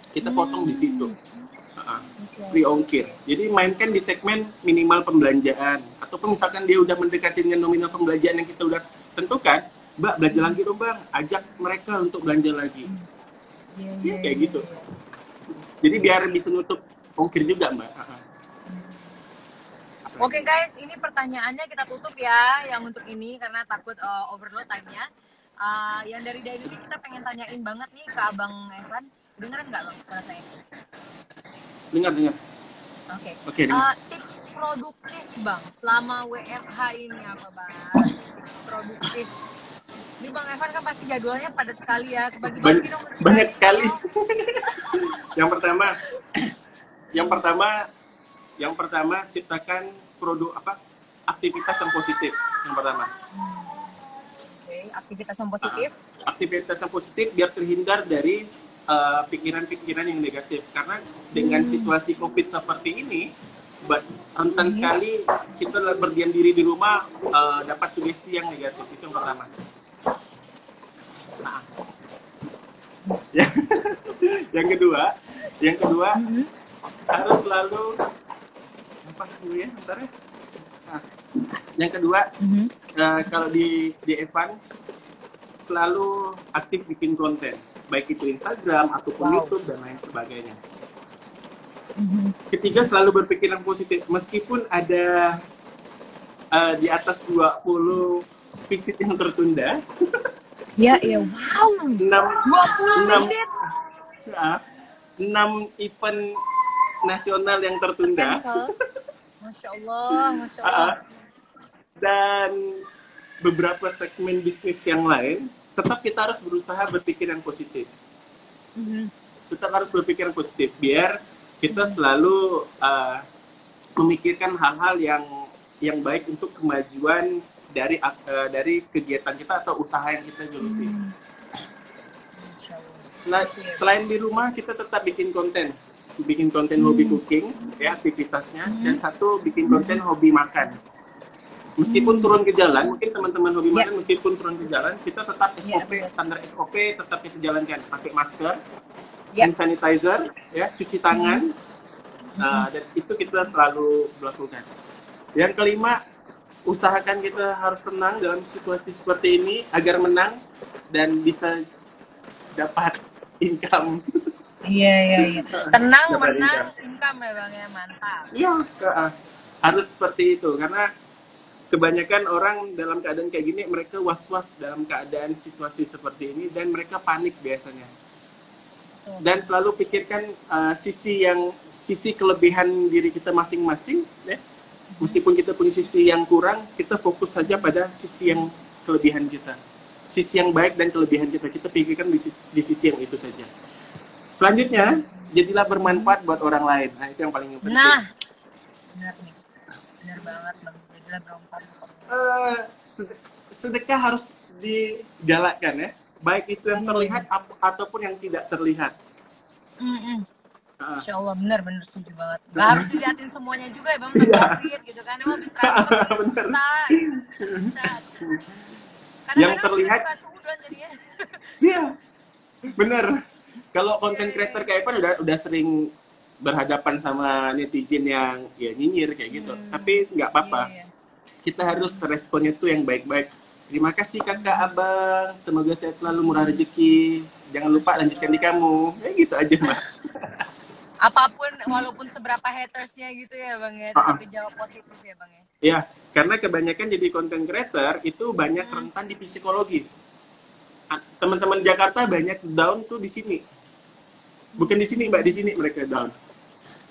Kita potong di situ. Ah, ah. Oke. free ongkir. Jadi mainkan di segmen minimal pembelanjaan ataupun misalkan dia udah mendekati dengan nominal pembelanjaan yang kita udah tentukan, Mbak belanja lagi dong Bang, ajak mereka untuk belanja lagi. Iya, Iya, iya, kayak iya, gitu. Jadi biar bisa nutup ongkir juga Mbak. Oke guys, ini pertanyaannya kita tutup ya yang untuk ini karena takut uh, overload time-nya. Uh, yang dari dari ini kita pengen tanyain banget nih ke Abang Evan. Dengeran nggak bang suara saya? Dengar dengar. Oke. Oke, dengar. Uh, tips produktif bang selama WFH ini apa bang? Tips produktif. Ini bang Evan kan pasti jadwalnya padat sekali ya. Bagi-bagi dong. banyak sekali. yang pertama, yang pertama, yang pertama ciptakan produk apa? Aktivitas yang positif. Yang pertama. Oke, aktivitas yang positif. aktivitas yang positif biar terhindar dari uh, pikiran-pikiran yang negatif karena dengan situasi covid seperti ini rentan sekali kita berdiam diri di rumah uh, dapat sugesti yang negatif itu yang pertama Nah. Ya- yang kedua yang kedua harus selalu apa dulu ya bentar ya Nah, yang kedua Mhm. Nah, kalau di di Evan selalu aktif bikin konten, baik itu Instagram ataupun Wow. YouTube dan lain sebagainya. Mhm. Ketiga selalu berpikiran positif meskipun ada eh, di atas 20 visit yang tertunda, Ya, ya, wow. 6 20 Enam. visit. ah, 6 event nasional yang tertunda. cancel. Masya Allah, Masya Ah, Allah. ah. dan beberapa segmen bisnis yang lain, tetap kita harus berusaha berpikir yang positif. Mhm. tetap harus berpikir positif biar kita selalu uh, memikirkan hal-hal yang yang baik untuk kemajuan dari uh, dari kegiatan kita atau usaha yang kita geluti. Masya Allah. Sel- Selain di rumah kita tetap bikin konten, bikin konten hobi cooking ya aktivitasnya dan satu bikin konten hobi makan. Meskipun turun ke jalan, mungkin teman-teman hobi Ya. makan meskipun turun ke jalan, kita tetap Ya, SOP benar. standar SOP tetap kita jalankan, pakai masker, Ya. hand sanitizer, ya, cuci tangan, uh, dan itu kita selalu melakukan. Yang kelima, usahakan kita harus tenang dalam situasi seperti ini agar menang dan bisa dapat income. Iya, iya, iya. Tenang, Dapat menang, income ya bang ya, mantap. Iya, uh, harus seperti itu karena kebanyakan orang dalam keadaan kayak gini mereka was-was dalam keadaan situasi seperti ini dan mereka panik biasanya. Dan selalu pikirkan uh, sisi yang sisi kelebihan diri kita masing-masing ya meskipun kita punya sisi yang kurang kita fokus saja pada sisi yang kelebihan kita sisi yang baik dan kelebihan kita kita pikirkan di, sis- di sisi yang itu saja selanjutnya jadilah bermanfaat buat orang lain nah itu yang paling penting Nah, benar nih. Benar banget bang. Jadilah. Eh, sed- sedekah harus digalakkan ya baik itu yang terlihat ap- ataupun yang tidak terlihat Mm-mm. Ah. Insya Allah benar benar setuju banget. Gak harus diliatin semuanya juga ya bang, covid gitu kan. Emang habis transfer Iya. Bener. bisa, bisa. Yang terlihat-. Iya, bener. Kalau Iya, konten creator kayak Evan udah udah sering berhadapan sama netizen yang ya nyinyir kayak gitu. Hmm. Tapi nggak apa-apa. Iya, iya. Kita harus responnya tuh yang baik-baik. Terima kasih kakak abang. Semoga sehat selalu murah rezeki. Jangan lupa lanjutkan di kamu. Kayak gitu aja mbak. Apa pun walaupun seberapa hatersnya gitu ya bang ya, Ah, ah. tapi jawab positif ya bang ya. Ya, karena kebanyakan jadi content creator itu banyak rentan di psikologis. Ah, Teman-teman Jakarta banyak down tuh di sini. Bukan di sini mbak, di sini mereka down.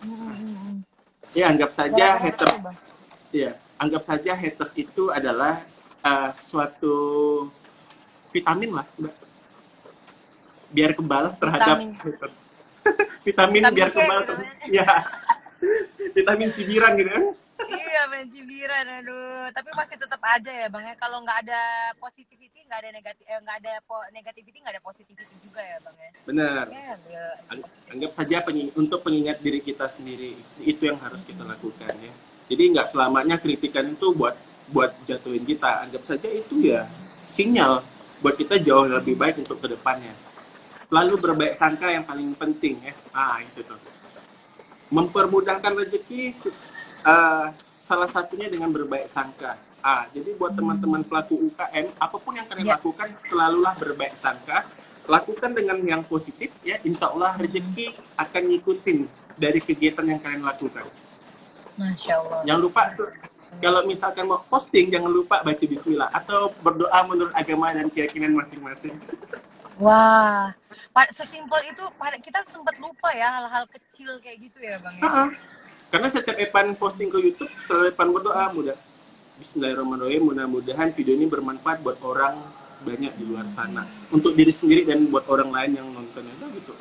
Hmm, Ya anggap saja Gara-gara haters? Ya, anggap saja haters itu adalah uh, suatu vitamin lah, Mbak. Biar kebal terhadap Vitamin. haters. vitamin, Vitamin biar gitu ter- ya. vitamin cibiran gitu kan. iya main cibiran aduh tapi masih tetap aja ya bang ya kalau nggak ada positivity nggak ada negatif eh, nggak ada po negativity nggak ada positivity juga ya bang ya Benar. ya. Anggap saja penyi- untuk pengingat diri kita sendiri itu yang harus kita lakukan ya. Jadi nggak selamanya kritikan itu buat buat jatuhin kita. Anggap saja itu ya sinyal buat kita jauh lebih baik untuk ke depannya. Selalu berbaik sangka yang paling penting ya. Ah itu tuh. Mempermudahkan rezeki eh, salah satunya dengan berbaik sangka. Ah, jadi buat teman-teman pelaku UKM, apa pun yang kalian Ya. lakukan, selalulah berbaik sangka. Lakukan dengan yang positif, ya. Insya Allah rezeki akan ngikutin dari kegiatan yang kalian lakukan. masya allah Jangan lupa kalau misalkan mau posting, jangan lupa baca Bismillah atau berdoa menurut agama dan keyakinan masing-masing. Wah sesimpel itu kita sempat lupa ya hal-hal kecil kayak gitu ya bang ya Ah, Karena setiap Evan posting ke YouTube, selalu Evan berdoa mudah. Bismillahirrahmanirrahim. Mudah-mudahan video ini bermanfaat buat orang banyak di luar sana. Untuk diri sendiri dan buat orang lain yang nonton itu gitu.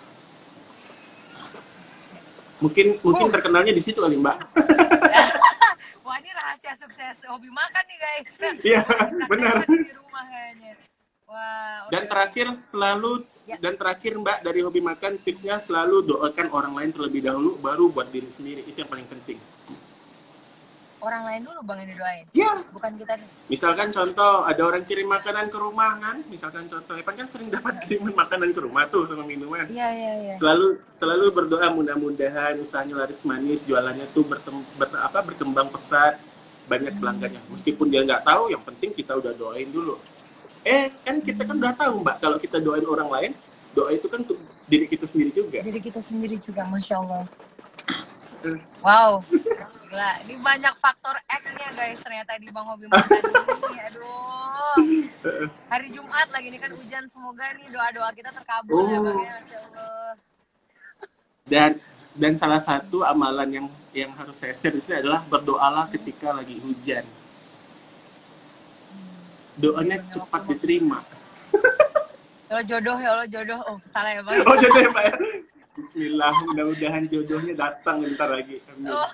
Mungkin mungkin Uh. terkenalnya di situ kali Mbak. wah ini rahasia sukses hobi makan nih guys Iya, benar. di rumah kayaknya oke, Dan terakhir selalu Ya. dan terakhir Mbak dari hobi makan tipsnya selalu doakan orang lain terlebih dahulu baru buat diri sendiri. Itu yang paling penting. orang lain dulu bang yang didoain Ya, bukan kita Misalkan contoh, ada orang kirim makanan ke rumah kan? Misalkan contoh, Evan kan sering dapat kiriman makanan ke rumah tuh sama minuman. iya iya iya Selalu selalu berdoa mudah-mudahan usahanya laris manis, jualannya tuh bertem, ber- apa, berkembang pesat, banyak pelanggannya. Meskipun dia nggak tahu, yang penting kita udah doain dulu. Eh, kan kita kan udah tahu mbak, kalau kita doain orang lain, doa itu kan untuk diri kita sendiri juga. Jadi kita sendiri juga, masya Allah. Wow, gila. Ini banyak faktor X-nya guys ternyata di Bang Hobi Makan ini. Aduh. Hari Jumat lagi ini kan hujan. Semoga nih doa-doa kita terkabul ya Oh. Bang ya, masya Allah. Dan dan salah satu amalan yang yang harus saya share di sini adalah berdoalah ketika lagi hujan. Doanya cepat diterima. Ya Allah jodoh ya Allah jodoh. Oh salah ya Bang. Oh jodoh ya Pak ya? Bismillah, mudah-mudahan jodohnya datang bentar lagi. Amin. Oh,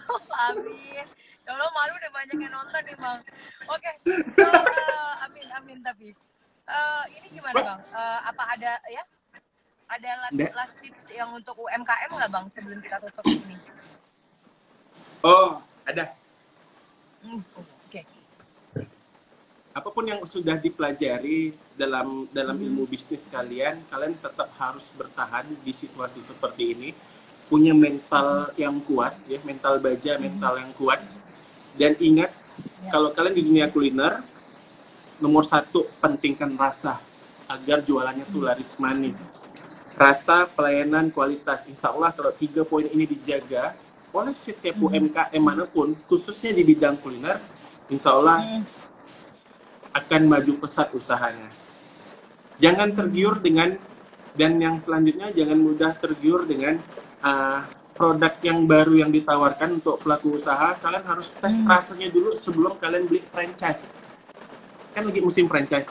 amin. Ya Allah malu deh banyak yang nonton nih bang. Oke, Eh, amin amin tapi Eh, ini gimana bang? Eh, apa ada ya? Ada last, last tips yang untuk UMKM nggak bang sebelum kita tutup ini? Oh, ada. Hmm, Oke. Apa pun yang sudah dipelajari dalam dalam ilmu bisnis kalian, kalian tetap harus bertahan di situasi seperti ini. Punya mental yang kuat, ya mental baja, mental yang kuat. Dan ingat, Ya. kalau kalian di dunia kuliner, nomor satu pentingkan rasa agar jualannya tuh laris manis. Rasa, pelayanan, kualitas. Insya Allah kalau tiga poin ini dijaga oleh setiap UMKM mana pun, khususnya di bidang kuliner, insya Allah Hmm, akan maju pesat usahanya. Jangan tergiur dengan dan yang selanjutnya jangan mudah tergiur dengan uh, produk yang baru yang ditawarkan untuk pelaku usaha. Kalian harus tes Hmm. rasanya dulu sebelum kalian beli franchise. Kan lagi musim franchise,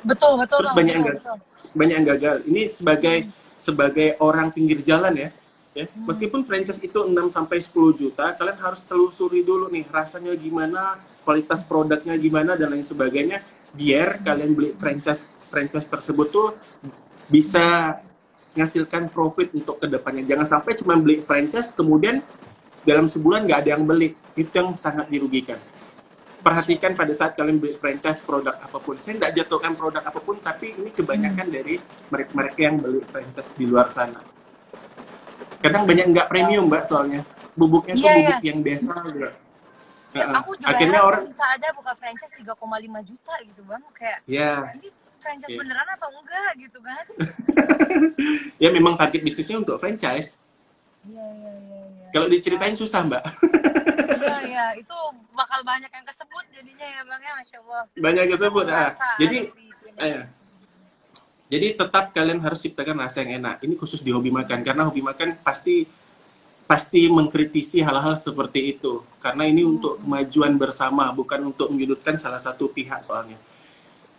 Betul betul Terus banyak yang betul. banyak yang gagal. Ini sebagai sebagai orang pinggir jalan ya. Ya, Hmm. meskipun franchise itu 6 sampai 10 juta, kalian harus telusuri dulu nih rasanya gimana, kualitas produknya gimana dan lain sebagainya biar kalian beli franchise franchise tersebut tuh bisa menghasilkan profit untuk ke depannya. Jangan sampai cuma beli franchise kemudian dalam sebulan nggak ada yang beli. Itu yang sangat dirugikan. Perhatikan pada saat kalian beli franchise produk apa pun. Saya nggak jatuhkan produk apa pun, tapi ini kebanyakan Hmm. dari mereka-mereka yang beli franchise di luar sana. Kadang banyak nggak premium, Mbak, soalnya. Bubuknya tuh Iya, bubuk iya. yang biasa juga. Ya, aku juga Akhirnya heran orang, bisa ada buka franchise 3,5 juta gitu bang kayak ya, ini franchise Iya. beneran atau enggak gitu kan ya memang target bisnisnya untuk franchise. iya iya iya iya Kalau diceritain susah, Mbak. iya iya itu bakal banyak yang kesebut jadinya ya bang ya masya allah Banyak kesebut. Ah. Jadi, eh, jadi tetap kalian harus ciptakan rasa yang enak. Ini khusus di hobi makan karena hobi makan pasti pasti mengkritisi hal-hal seperti itu karena ini Hmm. untuk kemajuan bersama bukan untuk menyudutkan salah satu pihak soalnya.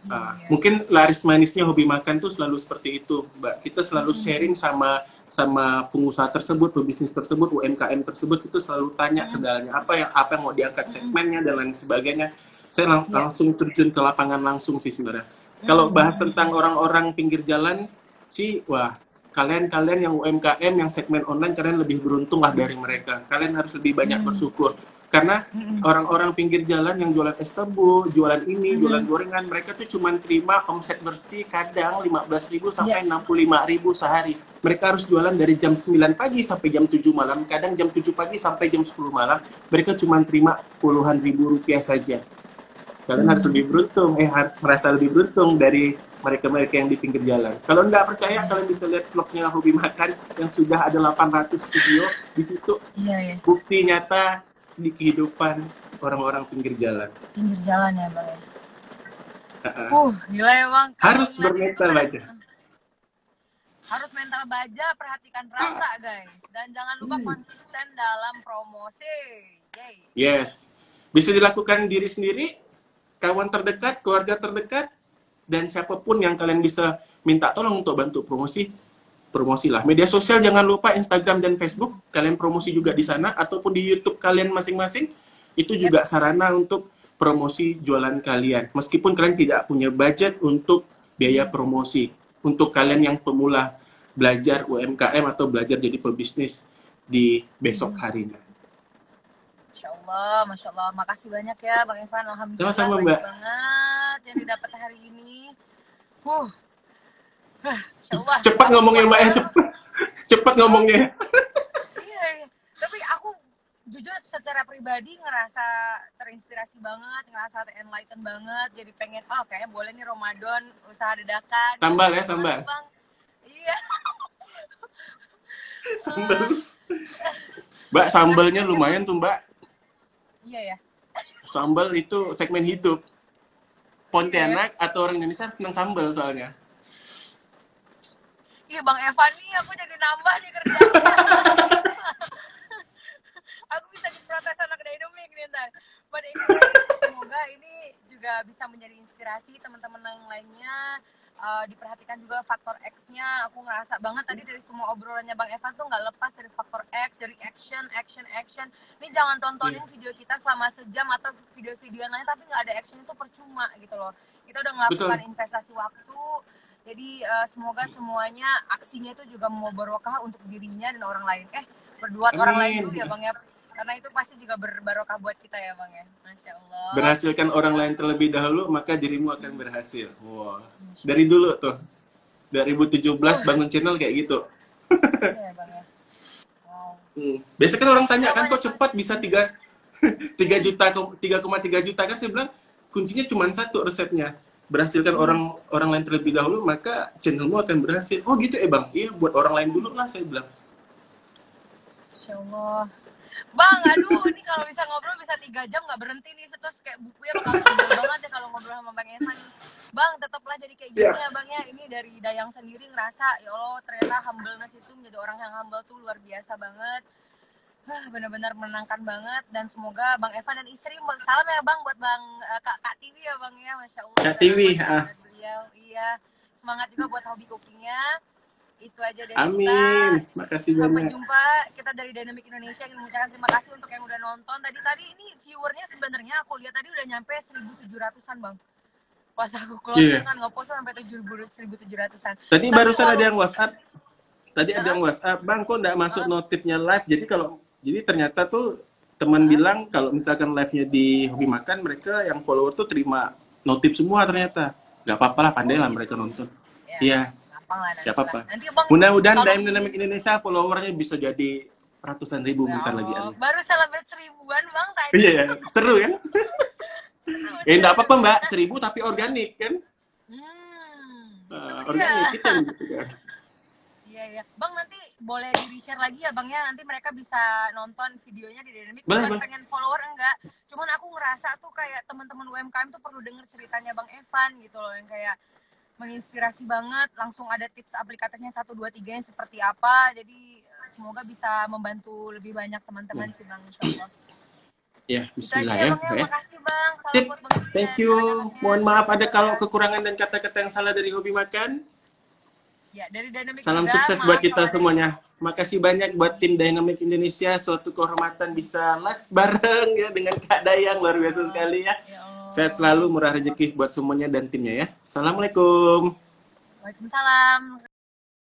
Iya, Ah, iya. mungkin laris manisnya hobi makan tuh selalu seperti itu, Mbak. Kita selalu Hmm. sharing sama sama pengusaha tersebut, pebisnis tersebut, UMKM tersebut itu selalu tanya Hmm. kendalanya apa yang apa yang mau diangkat segmennya dan lain sebagainya. Saya lang- Iya. langsung terjun ke lapangan langsung sih sebenarnya. Kalau Hmm. bahas tentang orang-orang pinggir jalan sih, wah kalian-kalian yang UMKM yang segmen online kalian lebih beruntung lah dari mereka. Kalian harus lebih banyak Hmm. bersyukur karena Mm-mm. orang-orang pinggir jalan yang jualan es tebu, jualan ini, Mhm. jualan gorengan, mereka tuh cuma terima omset bersih kadang 15.000 Iya. sampai 65.000 sehari. Mereka harus jualan dari jam 9 pagi sampai jam 7 malam, kadang jam 7 pagi sampai jam 10 malam. Mereka cuma terima puluhan ribu rupiah saja. Kalian harus lebih beruntung, eh merasa lebih beruntung dari mereka-mereka yang di pinggir jalan. Kalau nggak percaya, kalian bisa lihat vlognya Hobi Makan yang sudah ada 800 video di situ iya iya bukti nyata di kehidupan orang-orang pinggir jalan. pinggir jalan ya bang ya. Uh-uh. uh gila ya bang Kalau Harus bermental kan- aja. harus mental baja perhatikan rasa guys dan jangan lupa Hmm. konsisten dalam promosi Yay. Yes. Bisa dilakukan diri sendiri, kawan terdekat, keluarga terdekat, dan siapa pun yang kalian bisa minta tolong untuk bantu promosi, promosilah. Media sosial jangan lupa Instagram dan Facebook, kalian promosi juga di sana, ataupun di YouTube kalian masing-masing, itu juga sarana untuk promosi jualan kalian. Meskipun kalian tidak punya budget untuk biaya promosi, untuk kalian yang pemula belajar UMKM atau belajar jadi pebisnis di besok harinya. Allah, Masya Allah. Makasih banyak ya Bang Evan. Alhamdulillah Sama-sama, banyak Mbak. banget yang didapat hari ini. Huh. Masya Allah. Cepat ngomongnya Mbak ya, cepat. Cepat ngomongnya. Iya, iya. Tapi aku jujur secara pribadi ngerasa terinspirasi banget, ngerasa enlightened banget. Jadi pengen, oh kayaknya boleh nih Ramadan usaha dadakan. Sambal ya, sambal. Bang? Iya. Sambal. Mbak, sambalnya lumayan tuh Mbak. Iya ya. Sambal itu segmen hidup. Pontianak atau orang Indonesia senang sambal soalnya. Iya Bang Evan nih aku jadi nambah nih kerjanya. aku bisa diprotes anak dynamic nih ntar. Semoga ini juga bisa menjadi inspirasi teman-teman yang lainnya. Uh, diperhatikan juga faktor X-nya. Aku ngerasa banget tadi dari semua obrolannya Bang Evan tuh nggak lepas dari faktor X, dari action, action, action. Ini jangan tontonin video kita selama sejam atau video-video lain tapi nggak ada action itu percuma gitu loh. Kita udah melakukan Betul. investasi waktu, jadi eh, semoga semuanya aksinya itu juga mau barokah untuk dirinya dan orang lain. Eh, berbuat orang lain dulu ya Bang ya. Karena itu pasti juga berbarokah buat kita ya Bang ya. Masya Allah. Berhasilkan orang lain terlebih dahulu, maka dirimu akan berhasil. Wah. Dari dulu tuh. 2017 bangun channel kayak gitu. Iya ya Bang ya. Wow. Hmm. Biasa kan orang tanya kan kok cepat bisa 3 3 juta 3,3 juta kan saya bilang kuncinya cuma satu resepnya. Berhasilkan orang orang lain terlebih dahulu maka channelmu akan berhasil. Oh gitu eh Bang. Iya buat orang lain dulu lah saya bilang. Masya Allah. Bang, aduh, ini kalau bisa ngobrol bisa tiga jam nggak berhenti nih, terus kayak bukunya bakal banget ya kalau ngobrol sama Bang Evan. Bang, tetaplah jadi kayak gini ya Bang ya. Ini dari Dayang sendiri ngerasa, ya Allah ternyata humbleness itu menjadi orang yang humble tuh luar biasa banget. Hah, benar-benar menenangkan banget dan semoga Bang Evan dan istri salam ya Bang buat Bang eh, Kak Kak Tiwi ya Bang ya, masya Allah. Kak Tiwi, ah. beliau, iya. Semangat juga buat hobi cookingnya. Itu aja dari kita. Amin. Makasih Sampai banyak. jumpa. Kita dari Dynamic Indonesia ingin mengucapkan terima kasih untuk yang udah nonton. Tadi tadi ini viewernya sebenarnya aku lihat tadi udah nyampe 1700-an, Bang. Pas aku close Iya. kan nge-post sampai 1700-an. Tadi Tapi barusan kalau- ada yang WhatsApp. tadi ada yang WhatsApp, Bang kok nggak masuk notifnya live. Jadi kalau jadi ternyata tuh teman bilang kalau misalkan live-nya di Hobi Makan, mereka yang follower tuh terima notif semua ternyata. Gak apa-apa lah, pandai lah mereka nonton. Iya. Gampang lah nanti Siapa lah. apa? Nanti Bang Mudah-mudahan Daim Dynamic Indonesia followernya bisa jadi ratusan ribu Ya bentar lagi. Ali. Baru celebrate seribuan Bang tadi. Iya, seru kan? eh enggak apa-apa Mbak, seribu tapi organik kan? Hmm, dia. organik kita gitu kan. Iya, iya. Bang nanti boleh di-share lagi ya Bang ya. Nanti mereka bisa nonton videonya di Dynamic. Boleh, Bukan boleh. pengen follower enggak. Cuman aku ngerasa tuh kayak teman-teman UMKM tuh perlu denger ceritanya Bang Evan gitu loh. Yang kayak menginspirasi banget. Langsung ada tips aplikatornya 1, 2, 3 yang seperti apa. Jadi semoga bisa membantu lebih banyak teman-teman sih Bang. Insya Allah. Ya, bismillah aja ya. Bang ya. ya. Makasih Bang. Salam buat Bang Thank you. Mohon maaf ada kalau kekurangan dan kata-kata yang salah dari hobi makan. Ya, dari Dynamic Salam juga, sukses maaf buat kita semuanya. Makasih banyak buat tim Dynamic Indonesia. Suatu kehormatan bisa live bareng ya dengan Kak Dayang luar biasa sekali ya. Ya Allah. Sehat selalu, murah rezeki buat semuanya dan timnya ya. Assalamualaikum. Waalaikumsalam.